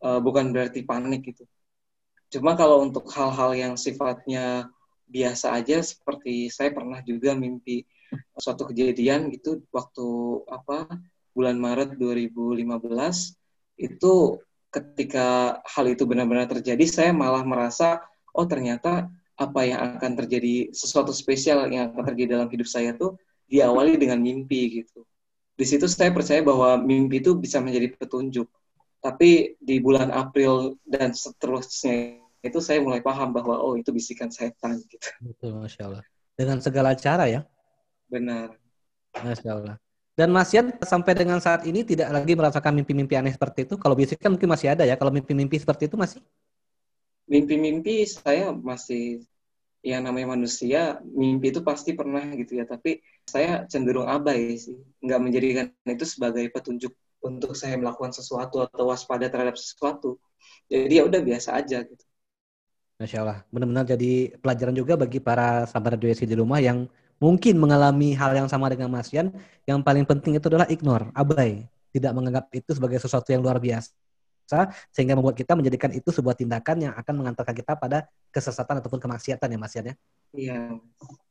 uh, bukan berarti panik gitu. Cuma kalau untuk hal-hal yang sifatnya biasa aja, seperti saya pernah juga mimpi suatu kejadian gitu waktu apa bulan Maret 2015 itu ketika hal itu benar-benar terjadi, saya malah merasa oh ternyata apa yang akan terjadi sesuatu spesial yang akan terjadi dalam hidup saya tuh diawali dengan mimpi gitu. Di situ saya percaya bahwa mimpi itu bisa menjadi petunjuk. Tapi di bulan April dan seterusnya itu saya mulai paham bahwa oh itu bisikan setan gitu. Betul, masya Allah. Dengan segala cara ya. Benar. Masya Allah. Dan Mas Yan sampai dengan saat ini tidak lagi merasakan mimpi-mimpi aneh seperti itu. Kalau bisikan mungkin masih ada ya. Kalau mimpi-mimpi seperti itu masih? Mimpi-mimpi saya masih yang namanya manusia mimpi itu pasti pernah gitu ya tapi saya cenderung abai sih nggak menjadikan itu sebagai petunjuk untuk saya melakukan sesuatu atau waspada terhadap sesuatu jadi ya udah biasa aja gitu Masya Allah benar-benar jadi pelajaran juga bagi para sahabat radio di rumah yang mungkin mengalami hal yang sama dengan Mas Yan yang paling penting itu adalah ignore abai tidak menganggap itu sebagai sesuatu yang luar biasa sehingga membuat kita menjadikan itu sebuah tindakan yang akan mengantarkan kita pada kesesatan ataupun kemaksiatan ya Mas Yan ya. Iya.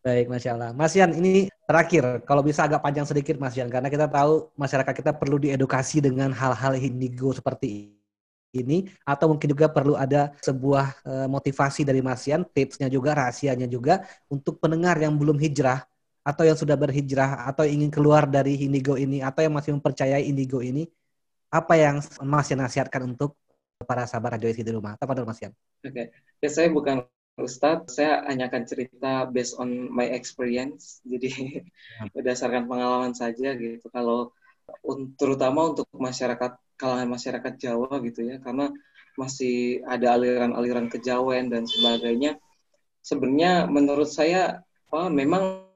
Baik, Masya Allah. Mas Yan, ini terakhir, kalau bisa agak panjang sedikit Mas Yan, karena kita tahu masyarakat kita perlu diedukasi dengan hal-hal indigo seperti ini, atau mungkin juga perlu ada sebuah e, motivasi dari Mas Yan, tipsnya juga, rahasianya juga, untuk pendengar yang belum hijrah, atau yang sudah berhijrah, atau ingin keluar dari indigo ini, atau yang masih mempercayai indigo ini, apa yang Mas Yan nasihatkan untuk para sahabat Radio di rumah? Apa Mas Yan? Oke, okay. ya, saya bukan Ustadz, saya hanya akan cerita based on my experience, jadi hmm. berdasarkan pengalaman saja gitu. Kalau terutama untuk masyarakat kalangan masyarakat Jawa gitu ya, karena masih ada aliran-aliran kejawen dan sebagainya. Sebenarnya menurut saya, oh, memang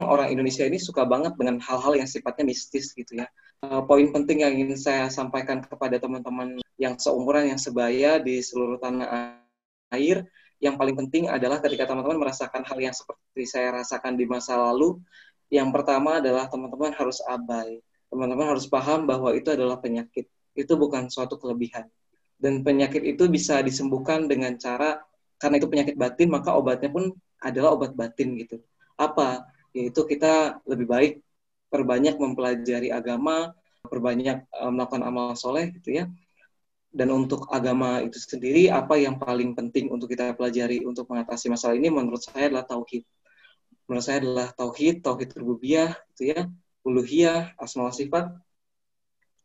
orang Indonesia ini suka banget dengan hal-hal yang sifatnya mistis gitu ya. Uh, poin penting yang ingin saya sampaikan kepada teman-teman yang seumuran, yang sebaya di seluruh tanah air, yang paling penting adalah ketika teman-teman merasakan hal yang seperti saya rasakan di masa lalu, yang pertama adalah teman-teman harus abai. Teman-teman harus paham bahwa itu adalah penyakit. Itu bukan suatu kelebihan. Dan penyakit itu bisa disembuhkan dengan cara, karena itu penyakit batin, maka obatnya pun adalah obat batin gitu. Apa? yaitu kita lebih baik perbanyak mempelajari agama, perbanyak uh, melakukan amal soleh gitu ya. Dan untuk agama itu sendiri, apa yang paling penting untuk kita pelajari untuk mengatasi masalah ini menurut saya adalah tauhid. Menurut saya adalah tauhid, tauhid rububiyah gitu ya, uluhiyah, asma sifat.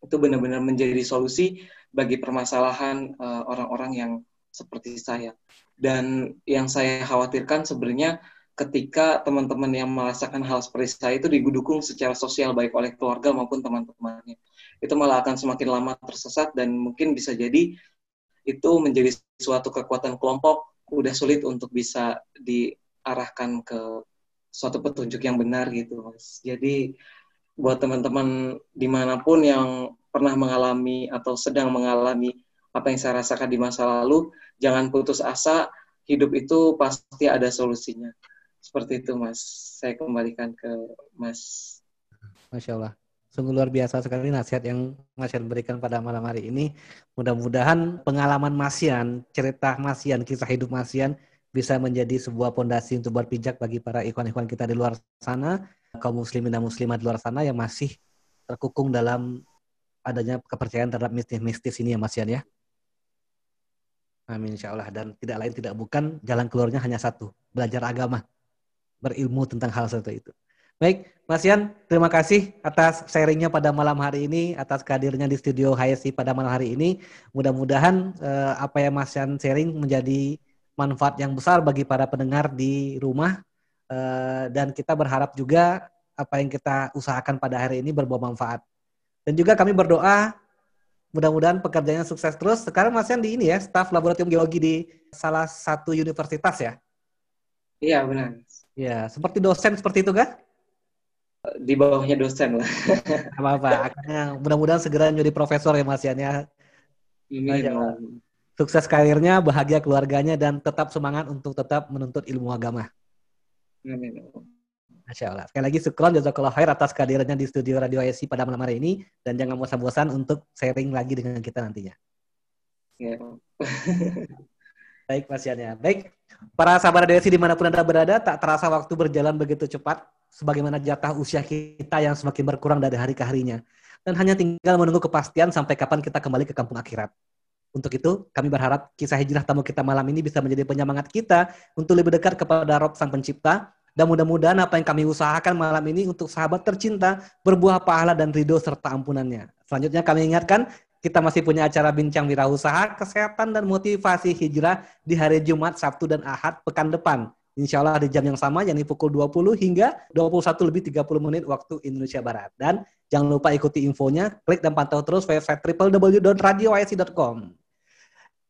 itu benar-benar menjadi solusi bagi permasalahan eh, orang-orang uh, yang seperti saya. Dan yang saya khawatirkan sebenarnya ketika teman-teman yang merasakan hal seperti saya itu didukung secara sosial baik oleh keluarga maupun teman-temannya. Itu malah akan semakin lama tersesat dan mungkin bisa jadi itu menjadi suatu kekuatan kelompok udah sulit untuk bisa diarahkan ke suatu petunjuk yang benar gitu mas. Jadi buat teman-teman di mana pun yang pernah mengalami atau sedang mengalami apa yang saya rasakan di masa lalu, jangan putus asa, hidup itu pasti ada solusinya. Seperti itu mas, saya kembalikan ke mas. Masya Allah. Sungguh luar biasa sekali nasihat yang Mas Yan berikan pada malam hari ini. Mudah-mudahan pengalaman Mas Yan, cerita Mas Yan, kisah hidup Mas Yan bisa menjadi sebuah pondasi untuk berpijak bagi para ikhwan-ikhwan kita di luar sana, kaum muslimin dan muslimat di luar sana yang masih terkukung dalam adanya kepercayaan terhadap mistis-mistis ini ya Mas Yan ya. Amin insya Allah. Dan tidak lain tidak bukan jalan keluarnya hanya satu. Belajar agama. Berilmu tentang hal seperti itu. Baik, Mas Yan, terima kasih atas sharingnya pada malam hari ini, atas kehadirannya di studio HSI pada malam hari ini. Mudah-mudahan eh, apa yang Mas Yan sharing menjadi manfaat yang besar bagi para pendengar di rumah. Eh, dan kita berharap juga apa yang kita usahakan pada hari ini berbuah manfaat. Dan juga kami berdoa mudah-mudahan pekerjaannya sukses terus. Sekarang Mas Yan di ini ya, staf laboratorium geologi di salah satu universitas ya? Iya, benar. Ya, seperti dosen seperti itu kan? Di bawahnya dosen lah. Apa-apa, akhirnya mudah-mudahan segera menjadi profesor ya Mas Yan ya. Ini Sukses karirnya, bahagia keluarganya, dan tetap semangat untuk tetap menuntut ilmu agama. Amin. Masya Allah. Sekali lagi syukron jazakallah khair atas kehadirannya di studio Radio ISI pada malam hari ini dan jangan bosan-bosan untuk sharing lagi dengan kita nantinya. Ya. Baik Mas Yan ya. Baik, para sahabat Radio ISI di mana pun Anda berada, tak terasa waktu berjalan begitu cepat sebagaimana jatah usia kita yang semakin berkurang dari hari ke harinya. Dan hanya tinggal menunggu kepastian sampai kapan kita kembali ke kampung akhirat. Untuk itu, kami berharap kisah hijrah tamu kita malam ini bisa menjadi penyemangat kita untuk lebih dekat kepada Rob Sang Pencipta. Dan mudah-mudahan apa yang kami usahakan malam ini untuk sahabat tercinta berbuah pahala dan ridho serta ampunannya. Selanjutnya kami ingatkan, kita masih punya acara bincang wirausaha, kesehatan, dan motivasi hijrah di hari Jumat, Sabtu, dan Ahad pekan depan Insya Allah di jam yang sama, yakni pukul 20 hingga 21 lebih 30 menit waktu Indonesia Barat. Dan jangan lupa ikuti infonya, klik dan pantau terus website www.radiohsi.com.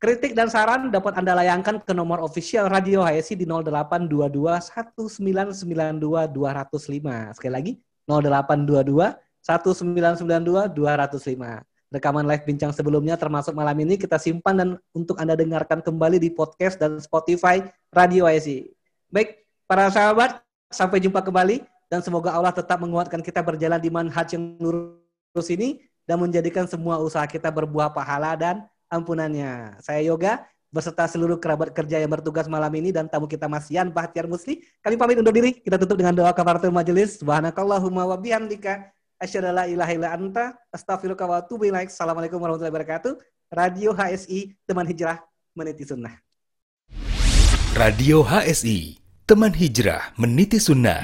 Kritik dan saran dapat Anda layangkan ke nomor official Radio HSI di 0822 1992 205. Sekali lagi, 0822 1992 205. Rekaman live bincang sebelumnya termasuk malam ini kita simpan dan untuk Anda dengarkan kembali di podcast dan Spotify Radio HSI. Baik, para sahabat, sampai jumpa kembali dan semoga Allah tetap menguatkan kita berjalan di manhaj yang lurus ini dan menjadikan semua usaha kita berbuah pahala dan ampunannya. Saya Yoga beserta seluruh kerabat kerja yang bertugas malam ini dan tamu kita Mas Yan Bahtiar Musli. Kami pamit undur diri. Kita tutup dengan doa kafaratul majelis. Subhanakallahumma wa bihamdika asyhadu la ilaha illa anta astaghfiruka wa atubu. Assalamualaikum warahmatullahi wabarakatuh. Radio HSI Teman Hijrah Meniti Sunnah. Radio HSI, teman hijrah meniti sunnah.